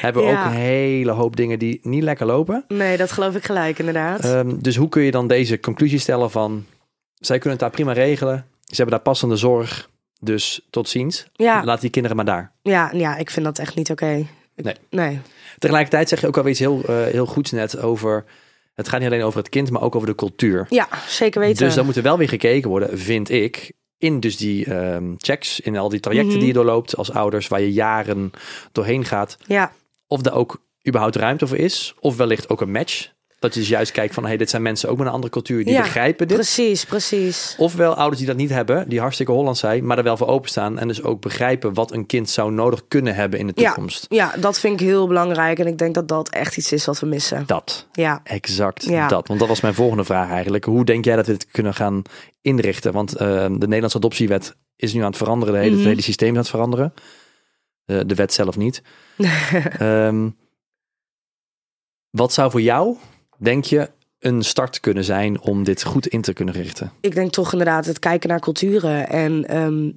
hebben we Ja. ook een hele hoop dingen die niet lekker lopen. Nee, dat geloof ik gelijk, inderdaad. Ehm, dus hoe kun je dan deze conclusie stellen van... zij kunnen het daar prima regelen. Ze hebben daar passende zorg. Dus tot ziens. ja, Laat die kinderen maar daar. ja, ja, ik vind dat echt niet oké. Nee. nee. Tegelijkertijd zeg je ook alweer iets heel, eh, heel goeds net over... het gaat niet alleen over het kind, maar ook over de cultuur. Ja, zeker weten. Dus dan moet er wel weer gekeken worden, vind ik... in dus die ehm, checks, in al die trajecten Mhm. die je doorloopt als ouders... waar je jaren doorheen gaat... Ja, of er ook überhaupt ruimte voor is. Of wellicht ook een match. Dat je dus juist kijkt van... hey, dit zijn mensen ook met een andere cultuur... die Ja, begrijpen dit. precies, precies. Ofwel ouders die dat niet hebben, die hartstikke Hollands zijn, maar er wel voor openstaan en dus ook begrijpen wat een kind zou nodig kunnen hebben in de Ja. toekomst. Ja, dat vind ik heel belangrijk. En ik denk dat dat echt iets is wat we missen. Dat, Ja, exact Ja. dat. Want dat was mijn volgende vraag eigenlijk. Hoe denk jij dat we dit kunnen gaan inrichten? Want eh, de Nederlandse adoptiewet is nu aan het veranderen, de hele, Mhm. het hele systeem is aan het veranderen. Eh, de wet zelf niet. Ehm, wat zou voor jou, denk je, een start kunnen zijn om dit goed in te kunnen richten? ik denk toch inderdaad het kijken naar culturen. En ehm,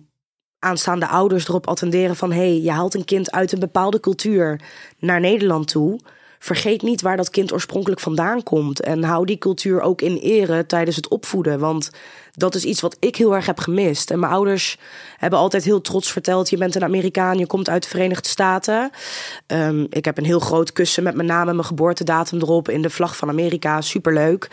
aanstaande ouders erop attenderen van... hey, je haalt een kind uit een bepaalde cultuur naar Nederland toe... Vergeet niet waar dat kind oorspronkelijk vandaan komt. En hou die cultuur ook in ere tijdens het opvoeden. Want dat is iets wat ik heel erg heb gemist. En mijn ouders hebben altijd heel trots verteld: je bent een Amerikaan, je komt uit de Verenigde Staten. Ehm, ik heb een heel groot kussen met mijn naam en mijn geboortedatum erop in de vlag van Amerika. Superleuk.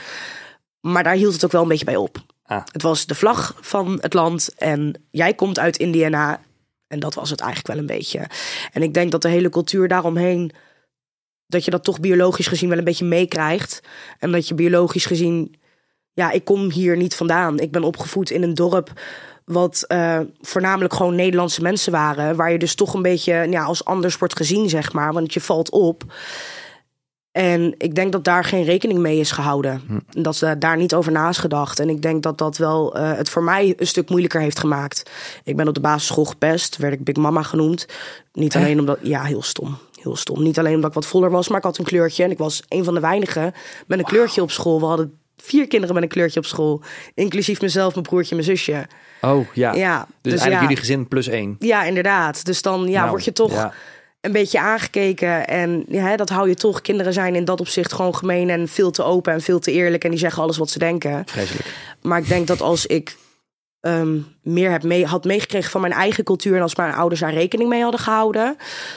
Maar daar hield het ook wel een beetje bij op. Ah. Het was de vlag van het land en jij komt uit Indiana. En dat was het eigenlijk wel een beetje. En ik denk dat de hele cultuur daaromheen dat je dat toch biologisch gezien wel een beetje meekrijgt. En dat je biologisch gezien, ja, ik kom hier niet vandaan. Ik ben opgevoed in een dorp wat eh, voornamelijk gewoon Nederlandse mensen waren. Waar je dus toch een beetje ja, als anders wordt gezien, zeg maar. Want je valt op. En ik denk dat daar geen rekening mee is gehouden. Hm. Dat ze daar niet over na is gedacht. En ik denk dat dat wel eh, het voor mij een stuk moeilijker heeft gemaakt. Ik ben op de basisschool gepest, werd ik Big Mama genoemd. Niet alleen omdat, ja, heel stom. Heel stom. Niet alleen omdat ik wat voller was, maar ik had een kleurtje. En ik was een van de weinigen met een kleurtje op school. We hadden vier kinderen met een kleurtje op school. Inclusief mezelf, mijn broertje, mijn zusje. Oh ja, Ja, dus, dus eigenlijk ja. jullie gezin plus één. Ja, inderdaad. Dus dan ja, Nou, word je toch ja. een beetje aangekeken. En ja, dat hou je toch. Kinderen zijn in dat opzicht gewoon gemeen en veel te open en veel te eerlijk. En die zeggen alles wat ze denken. Vreselijk. Maar ik denk dat als ik ehm, meer heb mee, had meegekregen van mijn eigen cultuur... en als mijn ouders daar rekening mee hadden gehouden...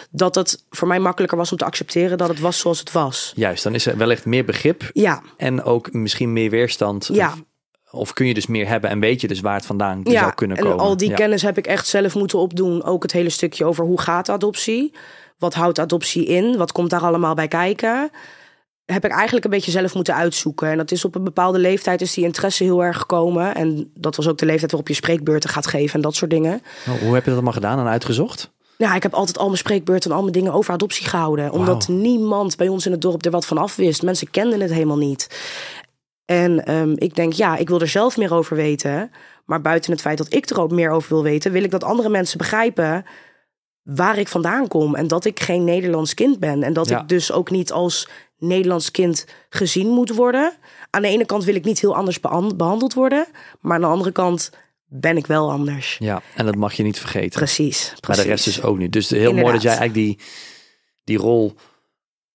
dat het voor mij makkelijker was om te accepteren dat het was zoals het was. Juist, dan is er wellicht meer begrip Ja, en ook misschien meer weerstand. Ja. Of, of kun je dus meer hebben en weet je dus waar het vandaan ja. zou kunnen en komen. al die Ja. kennis heb ik echt zelf moeten opdoen. Ook het hele stukje over hoe gaat adoptie? Wat houdt adoptie in? Wat komt daar allemaal bij kijken? Heb ik eigenlijk een beetje zelf moeten uitzoeken. En dat is op een bepaalde leeftijd is die interesse heel erg gekomen. En dat was ook de leeftijd waarop je spreekbeurten gaat geven en dat soort dingen. Oh, hoe heb je dat allemaal gedaan en uitgezocht? Ja, ik heb altijd al mijn spreekbeurten en al mijn dingen over adoptie gehouden. Omdat niemand bij ons in het dorp er wat van af wist. Mensen kenden het helemaal niet. En ehm, ik denk, ja, ik wil er zelf meer over weten. Maar buiten het feit dat ik er ook meer over wil weten, wil ik dat andere mensen begrijpen waar ik vandaan kom. En dat ik geen Nederlands kind ben. En dat Ja. ik dus ook niet als Nederlands kind gezien moet worden. Aan de ene kant wil ik niet heel anders behan- behandeld worden. Maar aan de andere kant ben ik wel anders. Ja, en dat mag je niet vergeten. Precies. precies. Maar de rest dus ook niet. Dus heel mooi dat jij eigenlijk die, die rol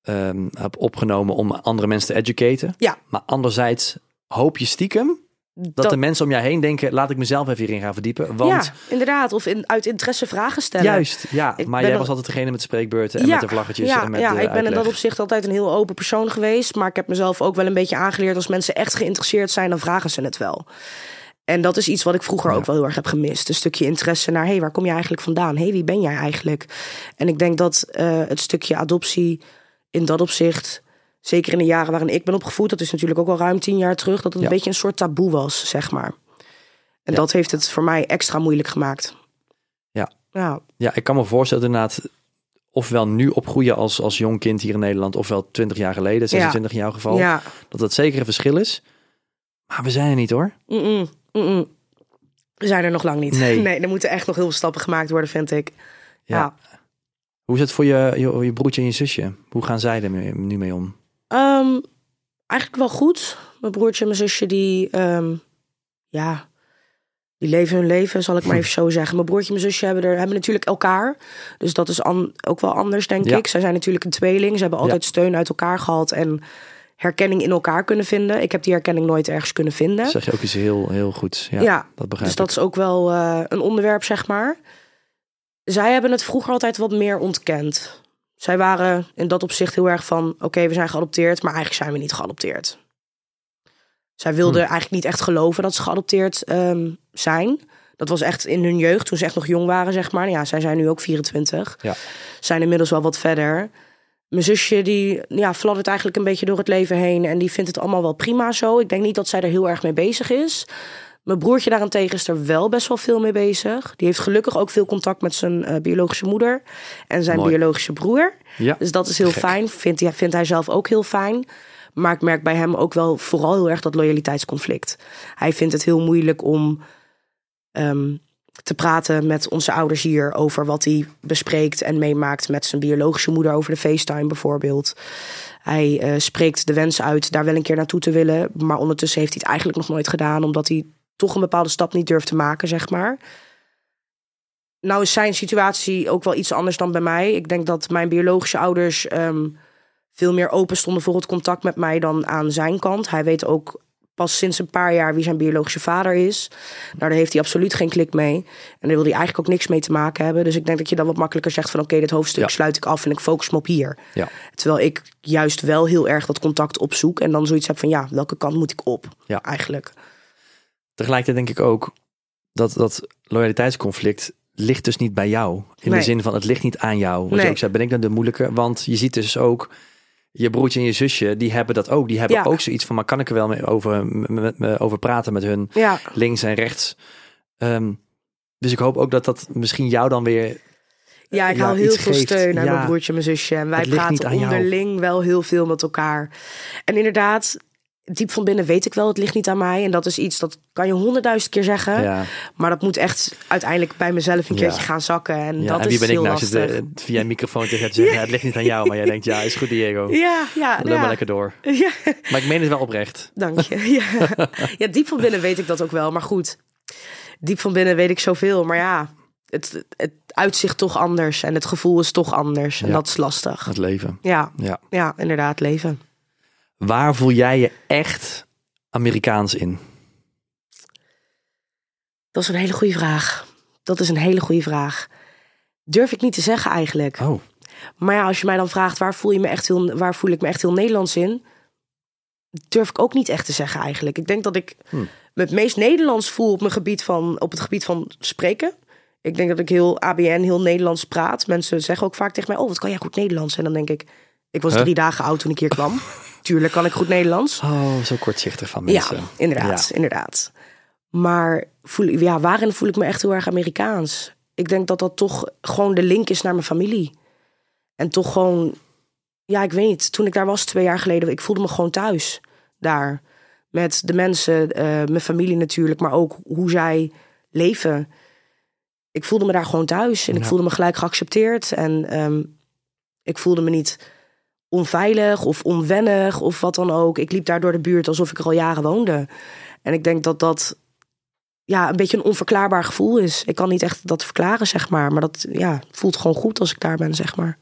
ehm hebt opgenomen om andere mensen te educaten. Ja. Maar anderzijds hoop je stiekem dat, Dat- de mensen om jou heen denken, laat ik mezelf even hierin gaan verdiepen. Want Ja, inderdaad. Of in, uit interesse vragen stellen. juist, ja, Ik maar jij al- was altijd degene met de spreekbeurten en ja, met de vlaggetjes ja, en met ja, de ik ben in dat opzicht altijd een heel open persoon geweest. Maar ik heb mezelf ook wel een beetje aangeleerd. Als mensen echt geïnteresseerd zijn, dan vragen ze het wel. En dat is iets wat ik vroeger Ja. ook wel heel erg heb gemist. Een stukje interesse naar, hé, hey, waar kom je eigenlijk vandaan? Hé, hey, wie ben jij eigenlijk? En ik denk dat eh, het stukje adoptie in dat opzicht... zeker in de jaren waarin ik ben opgevoed... dat is natuurlijk ook al ruim tien jaar terug... dat het Ja. een beetje een soort taboe was, zeg maar. En Ja. dat heeft het voor mij extra moeilijk gemaakt. Ja. Ja, Ja, ik kan me voorstellen inderdaad, ofwel nu opgroeien als, als jong kind hier in Nederland, ofwel 20 jaar geleden, 26 in jouw geval, ja. dat dat zeker een verschil is. Maar we zijn er niet hoor. We zijn er nog lang niet. Nee. er moeten echt nog heel veel stappen gemaakt worden, vind ik. Ja. Ja. Hoe is het voor je, je, je broertje en je zusje? Hoe gaan zij er nu mee om? Ehm, eigenlijk wel goed. Mijn broertje en mijn zusje, die, ehm, ja, die leven hun leven, zal ik maar even zo zeggen. Mijn broertje en mijn zusje hebben, er, hebben natuurlijk elkaar. Dus dat is an- ook wel anders, denk Ja. ik. Zij zijn natuurlijk een tweeling. Ze hebben altijd steun uit elkaar gehad en herkenning in elkaar kunnen vinden. Ik heb die herkenning nooit ergens kunnen vinden. Dat zeg je ook iets heel, heel goed. Ja, Ja, dat begrijp Dus dat is ook wel eh, een onderwerp, zeg maar. Zij hebben het vroeger altijd wat meer ontkend. Zij waren in dat opzicht heel erg van: oké, we zijn geadopteerd, maar eigenlijk zijn we niet geadopteerd. Zij wilden Hmm. eigenlijk niet echt geloven dat ze geadopteerd ehm, zijn. Dat was echt in hun jeugd, toen ze echt nog jong waren, zeg maar. Ja, zij zijn nu ook 24. Ja. Zijn inmiddels wel wat verder. Mijn zusje, die ja, fladdert eigenlijk een beetje door het leven heen. En die vindt het allemaal wel prima zo. Ik denk niet dat zij er heel erg mee bezig is. Mijn broertje daarentegen is er wel best wel veel mee bezig. Die heeft gelukkig ook veel contact met zijn eh, biologische moeder en zijn Mooi. biologische broer. Ja. Dus dat is heel Gek. fijn. Vindt hij, vindt hij zelf ook heel fijn. Maar ik merk bij hem ook wel vooral heel erg dat loyaliteitsconflict. Hij vindt het heel moeilijk om ehm, te praten met onze ouders hier over wat hij bespreekt en meemaakt met zijn biologische moeder over de FaceTime bijvoorbeeld. Hij eh, spreekt de wens uit daar wel een keer naartoe te willen, maar ondertussen heeft hij het eigenlijk nog nooit gedaan, omdat hij toch een bepaalde stap niet durft te maken, zeg maar. Nou is zijn situatie ook wel iets anders dan bij mij. Ik denk dat mijn biologische ouders ehm, veel meer open stonden voor het contact met mij dan aan zijn kant. Hij weet ook pas sinds een paar jaar wie zijn biologische vader is. Nou, daar heeft hij absoluut geen klik mee. En daar wil hij eigenlijk ook niks mee te maken hebben. Dus ik denk dat je dan wat makkelijker zegt van... oké, dit hoofdstuk Ja. sluit ik af en ik focus me op hier. Ja. Terwijl ik juist wel heel erg dat contact opzoek... en dan zoiets heb van ja, welke kant moet ik op Ja. eigenlijk? Tegelijkertijd denk ik ook dat dat loyaliteitsconflict ligt dus niet bij jou. In de zin van het ligt niet aan jou. Wat je Nee. ook zei, ben ik dan de moeilijke? Want je ziet dus ook je broertje en je zusje, die hebben dat ook. Die hebben Ja. ook zoiets van, maar kan ik er wel mee over, met, me over praten met hun Ja, links en rechts? Ehm, dus ik hoop ook dat dat misschien jou dan weer ja ik haal heel veel geeft. steun aan Ja. mijn broertje en mijn zusje. En wij praten aan jou. onderling wel heel veel met elkaar. En inderdaad, diep van binnen weet ik wel... het ligt niet aan mij. En dat is iets, dat kan je honderdduizend keer zeggen... Ja, Maar dat moet echt uiteindelijk bij mezelf een Ja. keertje gaan zakken. En ja. dat en wie is ben ik nou? lastig. Zit, eh, via een microfoon tegen het zeggen, het ligt niet aan jou. Maar jij denkt, ja, is goed Diego. Ja, ja, Loop ja. maar lekker door. Ja, Maar ik meen het wel oprecht. dank je. Ja. ja, diep van binnen weet ik dat ook wel. Maar goed, diep van binnen weet ik zoveel. Maar ja, het, het uitzicht toch anders. En het gevoel is toch anders. En Ja. dat is lastig. Het leven. Ja, Ja. ja, inderdaad, leven. Waar voel jij je echt Amerikaans in? Dat is een hele goede vraag. Dat is een hele goede vraag. Durf ik niet te zeggen eigenlijk. Oh, Maar ja, als je mij dan vraagt waar voel, je me echt heel, waar voel ik me echt heel Nederlands in, durf ik ook niet echt te zeggen eigenlijk. Ik denk dat ik Hmm. me het meest Nederlands voel op, mijn gebied van, op het gebied van spreken. Ik denk dat ik heel ABN, heel Nederlands praat. Mensen zeggen ook vaak tegen mij, oh wat kan jij goed Nederlands? En dan denk ik, ik was Huh? drie dagen oud toen ik hier kwam. Tuurlijk kan ik goed Nederlands. oh zo kortzichtig van mensen. Ja, inderdaad, Ja. inderdaad. Maar voel, ja, waarin voel ik me echt heel erg Amerikaans? Ik denk dat dat toch gewoon de link is naar mijn familie. En toch gewoon, ja, ik weet niet. Toen ik daar was twee jaar geleden, ik voelde me gewoon thuis daar. met de mensen, eh, mijn familie natuurlijk, maar ook hoe zij leven. Ik voelde me daar gewoon thuis en ik voelde me gelijk geaccepteerd. En ehm, ik voelde me niet onveilig of onwennig of wat dan ook. Ik liep daar door de buurt alsof ik er al jaren woonde. En ik denk dat dat ja, een beetje een onverklaarbaar gevoel is. Ik kan niet echt dat verklaren, zeg maar. Maar dat ja, voelt gewoon goed als ik daar ben, zeg maar.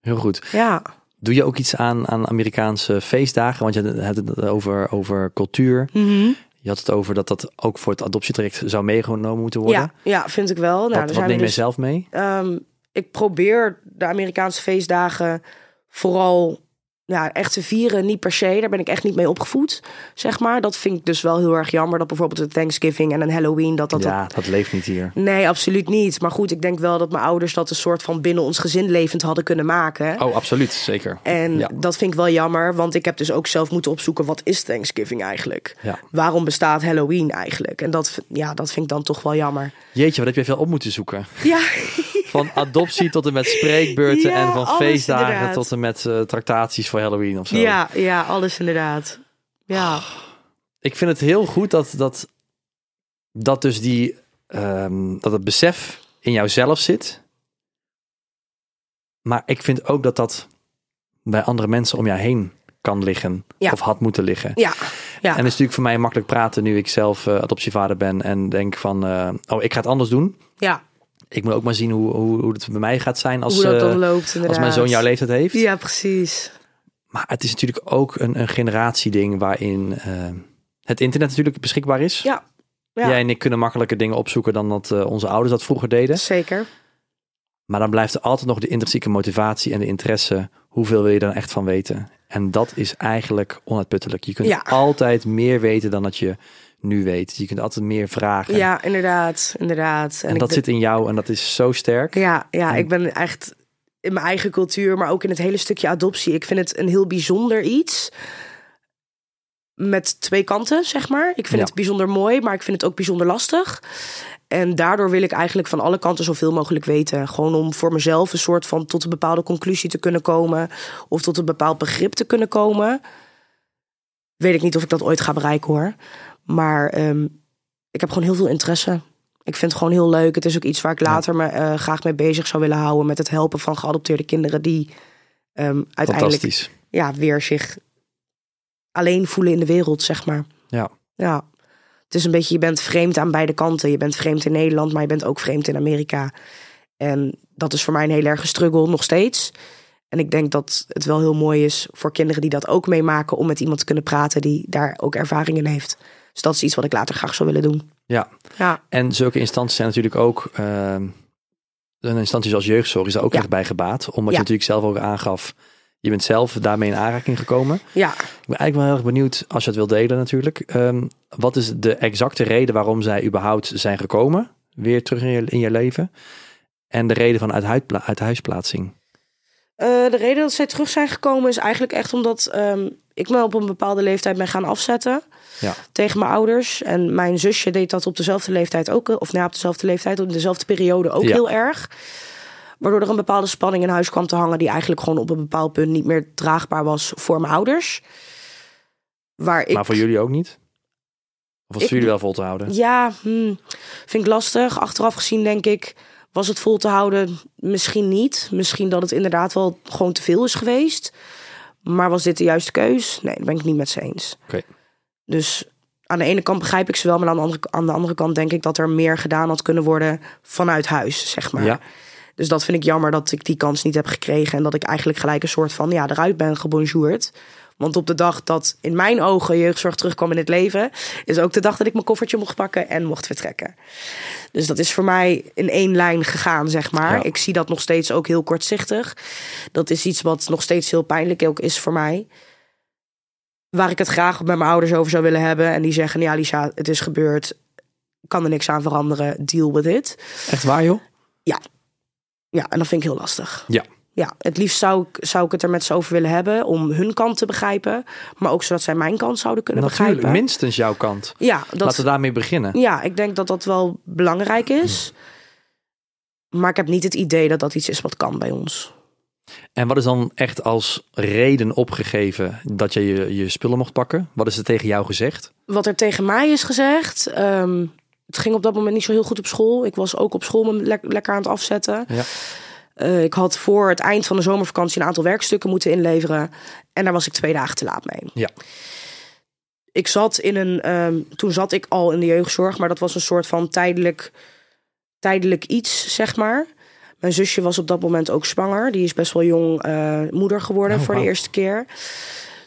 Heel goed. Ja, Doe je ook iets aan, aan Amerikaanse feestdagen? Want je had het over, over cultuur. Je had het over dat dat ook voor het adoptietraject zou meegenomen moeten worden. ja, ja vind ik wel. Nou, wat neem je dus- zelf mee? Ehm, ik probeer de Amerikaanse feestdagen vooral ja, echt te vieren. Niet per se, daar ben ik echt niet mee opgevoed, zeg maar. Dat vind ik dus wel heel erg jammer. Dat bijvoorbeeld een Thanksgiving en een Halloween... dat dat, ja, dat leeft niet hier. Nee, absoluut niet. Maar goed, ik denk wel dat mijn ouders dat een soort van binnen ons gezin levend hadden kunnen maken. Oh, absoluut. Zeker. En Ja. dat vind ik wel jammer, want ik heb dus ook zelf moeten opzoeken wat is Thanksgiving eigenlijk? Ja. Waarom bestaat Halloween eigenlijk? En dat, ja, dat vind ik dan toch wel jammer. Jeetje, wat heb je veel op moeten zoeken? Ja, Van adoptie tot en met spreekbeurten Ja, en van feestdagen inderdaad. tot en met eh, tractaties voor Halloween of zo. ja, ja, alles inderdaad. Ja, Ik vind het heel goed dat, dat, dat dus die, ehm, dat het besef in jouzelf zit. Maar ik vind ook dat dat bij andere mensen om jou heen kan liggen. Ja. Of had moeten liggen. ja, ja. En het is natuurlijk voor mij makkelijk praten nu ik zelf eh, adoptievader ben. En denk van, eh, oh ik ga het anders doen. ja. Ik moet ook maar zien hoe, hoe, hoe het bij mij gaat zijn als, hoe dat dan eh, loopt inderdaad. als mijn zoon jouw leeftijd heeft. Ja, precies. Maar het is natuurlijk ook een, een generatieding waarin eh, het internet natuurlijk beschikbaar is. Ja, ja. Jij en ik kunnen makkelijker dingen opzoeken dan dat eh, onze ouders dat vroeger deden. zeker. Maar dan blijft er altijd nog de intrinsieke motivatie en de interesse. Hoeveel wil je dan echt van weten? En dat is eigenlijk onuitputtelijk. Je kunt Ja. altijd meer weten dan dat je nu weet. Je kunt altijd meer vragen. Ja, inderdaad, inderdaad. en dat ben- zit in jou en dat is zo sterk. Ja, ja En- ik ben echt in mijn eigen cultuur, maar ook in het hele stukje adoptie. Ik vind het een heel bijzonder iets. Met twee kanten, zeg maar. Ik vind Ja. het bijzonder mooi, maar ik vind het ook bijzonder lastig. En daardoor wil ik eigenlijk van alle kanten zoveel mogelijk weten. Gewoon om voor mezelf een soort van tot een bepaalde conclusie te kunnen komen. Of tot een bepaald begrip te kunnen komen. Weet ik niet of ik dat ooit ga bereiken hoor. Maar ehm, ik heb gewoon heel veel interesse. Ik vind het gewoon heel leuk. Het is ook iets waar ik later me eh, graag mee bezig zou willen houden. Met het helpen van geadopteerde kinderen die ehm, uiteindelijk ja, weer zich alleen voelen in de wereld, zeg maar. Ja. Ja. Het is een beetje, je bent vreemd aan beide kanten. Je bent vreemd in Nederland, maar je bent ook vreemd in Amerika. En dat is voor mij een heel erg struggle, nog steeds. En ik denk dat het wel heel mooi is voor kinderen die dat ook meemaken... om met iemand te kunnen praten die daar ook ervaring in heeft. Dus dat is iets wat ik later graag zou willen doen. Ja. Ja, En zulke instanties zijn natuurlijk ook. ehm, een instantie zoals jeugdzorg is daar ook Ja. echt bij gebaat. Omdat Ja. je natuurlijk zelf ook aangaf. Je bent zelf daarmee in aanraking gekomen. ja. Ik ben eigenlijk wel heel erg benieuwd, als je het wil delen natuurlijk. ehm, wat is de exacte reden waarom zij überhaupt zijn gekomen? Weer terug in je, in je leven. En de reden van uithuisplaatsing. Eh, de reden dat zij terug zijn gekomen is eigenlijk echt omdat ehm, ik me op een bepaalde leeftijd ben gaan afzetten Ja. tegen mijn ouders. En mijn zusje deed dat op dezelfde leeftijd ook, of na op dezelfde leeftijd, op dezelfde periode ook Ja. heel erg. Waardoor er een bepaalde spanning in huis kwam te hangen die eigenlijk gewoon op een bepaald punt niet meer draagbaar was voor mijn ouders. Waar ik, Maar voor jullie ook niet? Of was het Ik- voor jullie wel vol te houden? Ja, hmm, vind ik lastig. Achteraf gezien denk ik, was het vol te houden? Misschien niet. Misschien dat het inderdaad wel gewoon te veel is geweest. Maar was dit de juiste keus? Nee, daar ben ik niet met ze eens. Dus aan de ene kant begrijp ik ze wel, maar aan de, andere, aan de andere kant denk ik dat er meer gedaan had kunnen worden vanuit huis, zeg maar. Ja. Dus dat vind ik jammer dat ik die kans niet heb gekregen. En dat ik eigenlijk gelijk een soort van ja, eruit ben gebonjourd. Want op de dag dat in mijn ogen jeugdzorg terugkwam in het leven, is ook de dag dat ik mijn koffertje mocht pakken en mocht vertrekken. Dus dat is voor mij in één lijn gegaan, zeg maar. Ja. Ik zie dat nog steeds ook heel kortzichtig. Dat is iets wat nog steeds heel pijnlijk ook is voor mij. Waar ik het graag met mijn ouders over zou willen hebben. En die zeggen, ja Lisa, het is gebeurd. Kan er niks aan veranderen. Deal with it. Echt waar joh? Ja, en dat vind ik heel lastig. Ja. Ja, het liefst zou ik, zou ik het er met ze over willen hebben om hun kant te begrijpen. Maar ook zodat zij mijn kant zouden kunnen Natuurlijk, begrijpen. minstens jouw kant. Ja, dat, Laten we daarmee beginnen. ja, ik denk dat dat wel belangrijk is. Maar ik heb niet het idee dat dat iets is wat kan bij ons. En wat is dan echt als reden opgegeven dat je je, je spullen mocht pakken? Wat is er tegen jou gezegd? Wat er tegen mij is gezegd. ehm, het ging op dat moment niet zo heel goed op school. Ik was ook op school me lek- lekker aan het afzetten. Ja. Eh, ik had voor het eind van de zomervakantie een aantal werkstukken moeten inleveren. En daar was ik twee dagen te laat mee. Ja. Ik zat in een. ehm, toen zat ik al in de jeugdzorg, maar dat was een soort van tijdelijk, tijdelijk iets, zeg maar. Mijn zusje was op dat moment ook zwanger. Die is best wel jong eh, moeder geworden Oh, voor de eerste keer.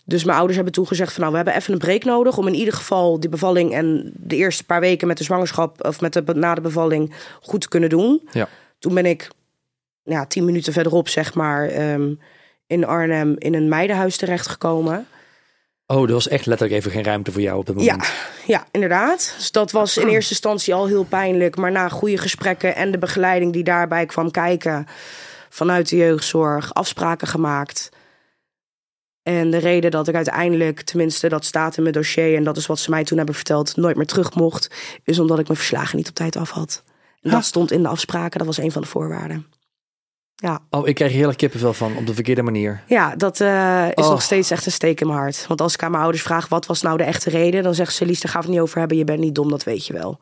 Dus mijn ouders hebben toen gezegd van nou, we hebben even een break nodig om in ieder geval die bevalling en de eerste paar weken met de zwangerschap of met de na de bevalling goed te kunnen doen. Ja. Toen ben ik ja, tien minuten verderop, zeg maar, ehm, in Arnhem in een meidenhuis terechtgekomen. Oh, er was echt letterlijk even geen ruimte voor jou op dat moment. Ja, ja, inderdaad. Dus dat was in eerste instantie al heel pijnlijk. Maar na goede gesprekken en de begeleiding die daarbij kwam kijken vanuit de jeugdzorg, afspraken gemaakt. En de reden dat ik uiteindelijk, tenminste dat staat in mijn dossier en dat is wat ze mij toen hebben verteld, nooit meer terug mocht, is omdat ik mijn verslagen niet op tijd af had. En dat stond in de afspraken, dat was een van de voorwaarden. Ja, Oh, ik krijg er heel kippenvel van op de verkeerde manier. ja dat eh, is Oh. nog steeds echt een steek in mijn hart. Want als ik aan mijn ouders vraag wat was nou de echte reden, dan zeggen ze: Lies, daar gaan we het niet over hebben. Je bent niet dom, dat weet je wel.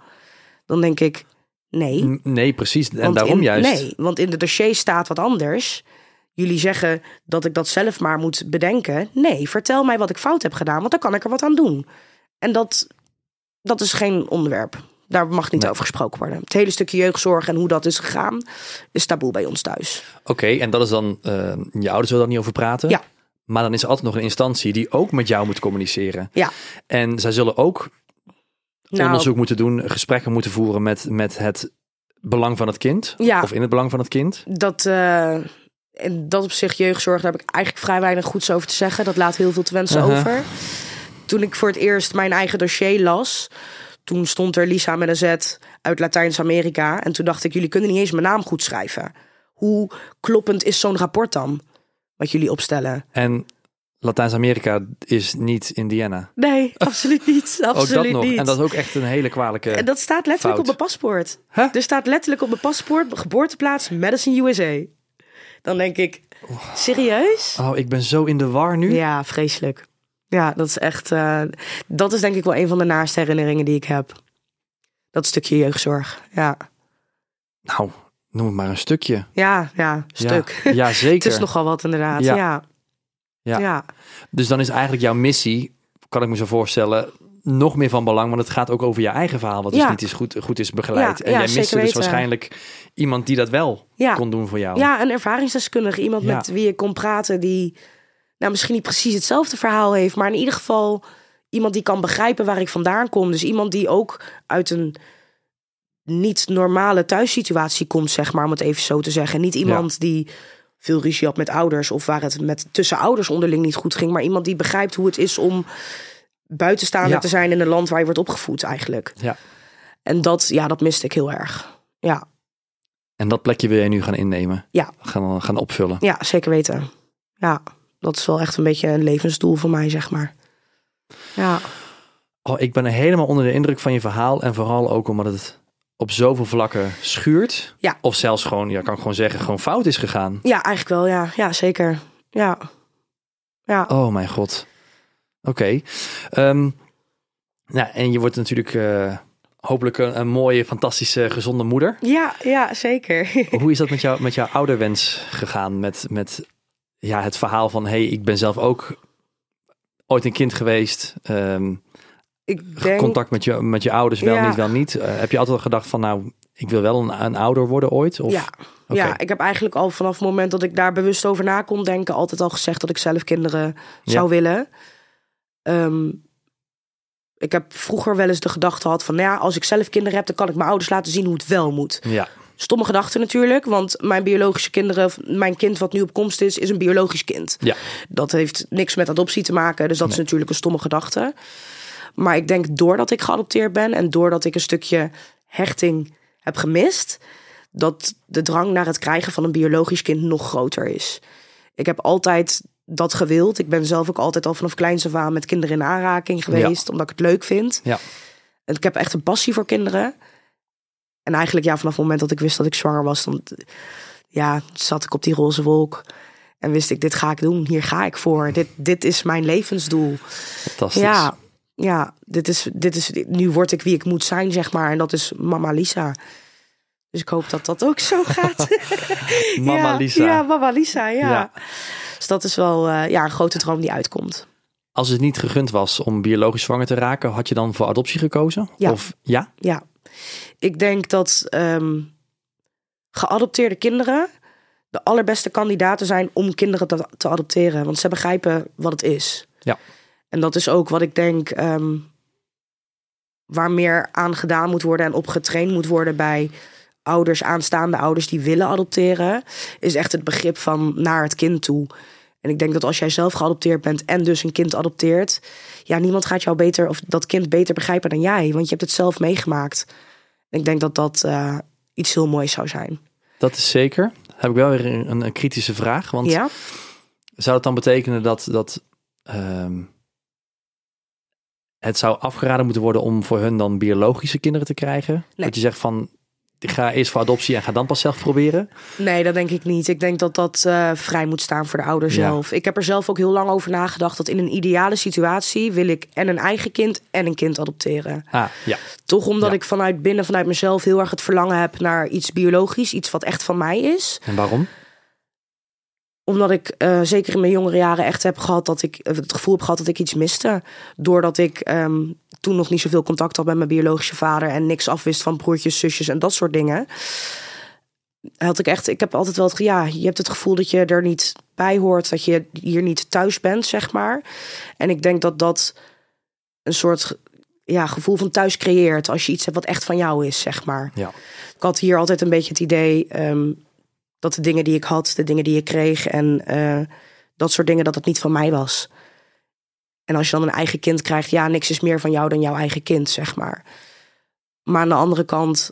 Dan denk ik: nee. N- Nee, precies. En Want daarom in- juist. Nee, want in de dossier staat wat anders. Jullie zeggen dat ik dat zelf maar moet bedenken. Nee, vertel mij wat ik fout heb gedaan, want dan kan ik er wat aan doen. En dat, dat is geen onderwerp. Daar mag niet Nee. over gesproken worden. Het hele stukje jeugdzorg en hoe dat is gegaan, is taboe bij ons thuis. Oké, en dat is dan, eh, je ouders willen daar niet over praten. Ja. Maar dan is er altijd nog een instantie die ook met jou moet communiceren. Ja. En zij zullen ook Nou, onderzoek moeten doen, gesprekken moeten voeren met, met het belang van het kind. Ja. Of in het belang van het kind. dat, eh, en dat op zich jeugdzorg, daar heb ik eigenlijk vrij weinig goeds over te zeggen. Dat laat heel veel te wensen over. Toen ik voor het eerst mijn eigen dossier las, toen stond er Lisa met een Z uit Latijns-Amerika. En toen dacht ik, jullie kunnen niet eens mijn naam goed schrijven. Hoe kloppend is zo'n rapport dan? Wat jullie opstellen? En Latijns-Amerika is niet Indiana. Nee, absoluut niet. Ook Absoluut dat nog. niet. En dat is ook echt een hele kwalijke... En dat staat letterlijk fout. op mijn paspoort. Huh? Er staat letterlijk op mijn paspoort geboorteplaats Madison, USA. Dan denk ik, serieus? Oh, ik ben zo in de war nu. Ja, vreselijk. Ja, dat is echt. eh, dat is denk ik wel een van de naaste herinneringen die ik heb. Dat stukje jeugdzorg. Ja, Nou, noem het maar een stukje. ja, ja stuk. Ja, ja Het zeker. is nogal wat inderdaad. Ja. Ja. Ja. Ja. ja. Dus dan is eigenlijk jouw missie, kan ik me zo voorstellen, nog meer van belang. Want het gaat ook over je eigen verhaal, wat dus Ja. niet is goed, goed is begeleid. Ja, en jij zeker miste dus weten. waarschijnlijk iemand die dat wel kon doen voor jou. Ja, een ervaringsdeskundige. Iemand met wie ik kon praten die nou, misschien niet precies hetzelfde verhaal heeft, maar in ieder geval iemand die kan begrijpen waar ik vandaan kom. Dus iemand die ook uit een niet normale thuissituatie komt, zeg maar, om het even zo te zeggen. Niet iemand die veel ruzie had met ouders of waar het met tussen ouders onderling niet goed ging, maar iemand die begrijpt hoe het is om buitenstaander Ja. te zijn in een land waar je wordt opgevoed eigenlijk. Ja. En dat, ja, dat miste ik heel erg. Ja, En dat plekje wil je nu gaan innemen. Ja. Gaan, gaan opvullen. ja zeker weten. Ja, dat is wel echt een beetje een levensdoel voor mij, zeg maar. Ja, Oh, ik ben helemaal onder de indruk van je verhaal. En vooral ook omdat het op zoveel vlakken schuurt. Ja. Of zelfs gewoon, ja, kan ik gewoon zeggen, gewoon fout is gegaan. ja eigenlijk wel, ja. Ja, zeker. Ja. Ja. Oh mijn god. Oké. Ehm, nou, en je wordt natuurlijk eh, hopelijk een, een mooie, fantastische, gezonde moeder. Ja, ja, zeker. Hoe is dat met, jou, met jouw ouderwens gegaan? Met, met ja, het verhaal van, hey, ik ben zelf ook ooit een kind geweest. Ehm, ik denk... Contact met je, met je ouders, wel Ja. niet, wel niet. Eh, heb je altijd al gedacht van, nou, ik wil wel een, een ouder worden ooit? Of? Ja. Ja, ik heb eigenlijk al vanaf het moment dat ik daar bewust over na kon denken, altijd al gezegd dat ik zelf kinderen zou Ja. willen. Ehm, ik heb vroeger wel eens de gedachte gehad van, nou ja, als ik zelf kinderen heb, dan kan ik mijn ouders laten zien hoe het wel moet. Ja, Stomme gedachte natuurlijk, want mijn biologische kinderen, of mijn kind wat nu op komst is, is een biologisch kind. ja. Dat heeft niks met adoptie te maken, dus dat is natuurlijk een stomme gedachte. Maar ik denk doordat ik geadopteerd ben en doordat ik een stukje hechting heb gemist, dat de drang naar het krijgen van een biologisch kind nog groter is. Ik heb altijd dat gewild. Ik ben zelf ook altijd al vanaf kleins af aan met kinderen in aanraking geweest, omdat ik het leuk vind. Ja. En ik heb echt een passie voor kinderen. En eigenlijk ja, vanaf het moment dat ik wist dat ik zwanger was, dan ja, zat ik op die roze wolk. En wist ik, dit ga ik doen, hier ga ik voor. Dit, dit is mijn levensdoel. Fantastisch. Ja, ja dit is, dit is, nu word ik wie ik moet zijn, zeg maar. En dat is mama Lisa. Dus ik hoop dat dat ook zo gaat. Mama Ja, Lisa. Ja, mama Lisa, ja. Ja. Dus dat is wel eh, ja, een grote droom die uitkomt. Als het niet gegund was om biologisch zwanger te raken, had je dan voor adoptie gekozen? Ja. Of ja? Ja, ik denk dat ehm, geadopteerde kinderen de allerbeste kandidaten zijn om kinderen te, te adopteren. Want ze begrijpen wat het is. Ja. En dat is ook wat ik denk ehm, waar meer aan gedaan moet worden en op getraind moet worden bij ouders, aanstaande ouders die willen adopteren, is echt het begrip van naar het kind toe. En ik denk dat als jij zelf geadopteerd bent en dus een kind adopteert, ja, niemand gaat jou beter of dat kind beter begrijpen dan jij, want je hebt het zelf meegemaakt. Ik denk dat dat eh, iets heel moois zou zijn. Dat is zeker. Heb ik wel weer een, een, kritische vraag. Want ja? zou het dan betekenen dat, dat ehm, het zou afgeraden moeten worden om voor hun dan biologische kinderen te krijgen? Dat je zegt van, ga eerst voor adoptie en ga dan pas zelf proberen? Nee, dat denk ik niet. Ik denk dat dat eh, vrij moet staan voor de ouder Ja. zelf. Ik heb er zelf ook heel lang over nagedacht dat in een ideale situatie wil ik en een eigen kind en een kind adopteren. Ah, ja. Toch omdat Ja. ik vanuit binnen, vanuit mezelf heel erg het verlangen heb naar iets biologisch, iets wat echt van mij is. En waarom? Omdat ik eh, zeker in mijn jongere jaren echt heb gehad dat ik het gevoel heb gehad dat ik iets miste. Doordat ik ehm, toen nog niet zoveel contact had met mijn biologische vader en niks afwist van broertjes, zusjes en dat soort dingen. Had ik echt, ik heb altijd wel het, ja, je hebt het gevoel dat je er niet bij hoort, dat je hier niet thuis bent, zeg maar. En ik denk dat dat een soort ja, gevoel van thuis creëert als je iets hebt wat echt van jou is, zeg maar. Ja. Ik had hier altijd een beetje het idee ehm, dat de dingen die ik had, de dingen die ik kreeg en eh, dat soort dingen, dat het niet van mij was. En als je dan een eigen kind krijgt, ja, niks is meer van jou dan jouw eigen kind, zeg maar. Maar aan de andere kant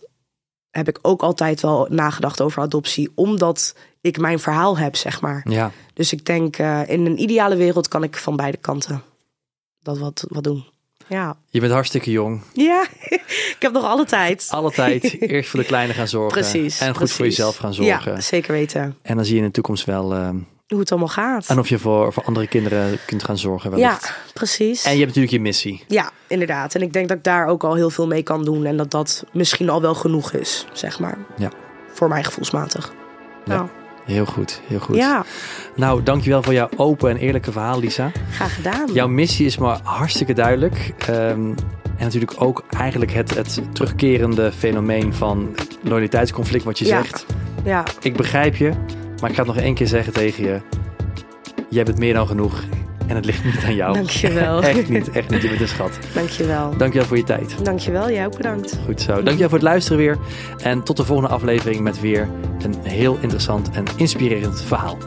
heb ik ook altijd wel nagedacht over adoptie, omdat ik mijn verhaal heb, zeg maar. Ja. Dus ik denk, eh, in een ideale wereld kan ik van beide kanten dat wat, wat doen. Ja. Je bent hartstikke jong. Ja, ik heb nog alle tijd. Alle tijd eerst voor de kleine gaan zorgen. Precies. En goed precies. voor jezelf gaan zorgen. Ja, zeker weten. En dan zie je in de toekomst wel... ehm, Hoe het allemaal gaat. en of je voor, voor andere kinderen kunt gaan zorgen ja, precies. En je hebt natuurlijk je missie. Ja, inderdaad. En ik denk dat ik daar ook al heel veel mee kan doen. En dat dat misschien al wel genoeg is, zeg maar. Ja. Voor mij gevoelsmatig. Ja. Nou, Heel goed, heel goed. ja, Nou, dankjewel voor jouw open en eerlijke verhaal, Lisa. graag gedaan. Jouw missie is maar hartstikke duidelijk. Ehm, en natuurlijk ook eigenlijk het, het terugkerende fenomeen van loyaliteitsconflict wat je Ja. zegt. Ja, Ik begrijp je, maar ik ga het nog één keer zeggen tegen je. Jij bent meer dan genoeg en het ligt niet aan jou. Dankjewel. echt niet, echt niet. Je bent een schat. dankjewel. Dankjewel voor je tijd. Dankjewel, jij ook bedankt. Goed zo. Dankjewel voor het luisteren weer. En tot de volgende aflevering met weer een heel interessant en inspirerend verhaal.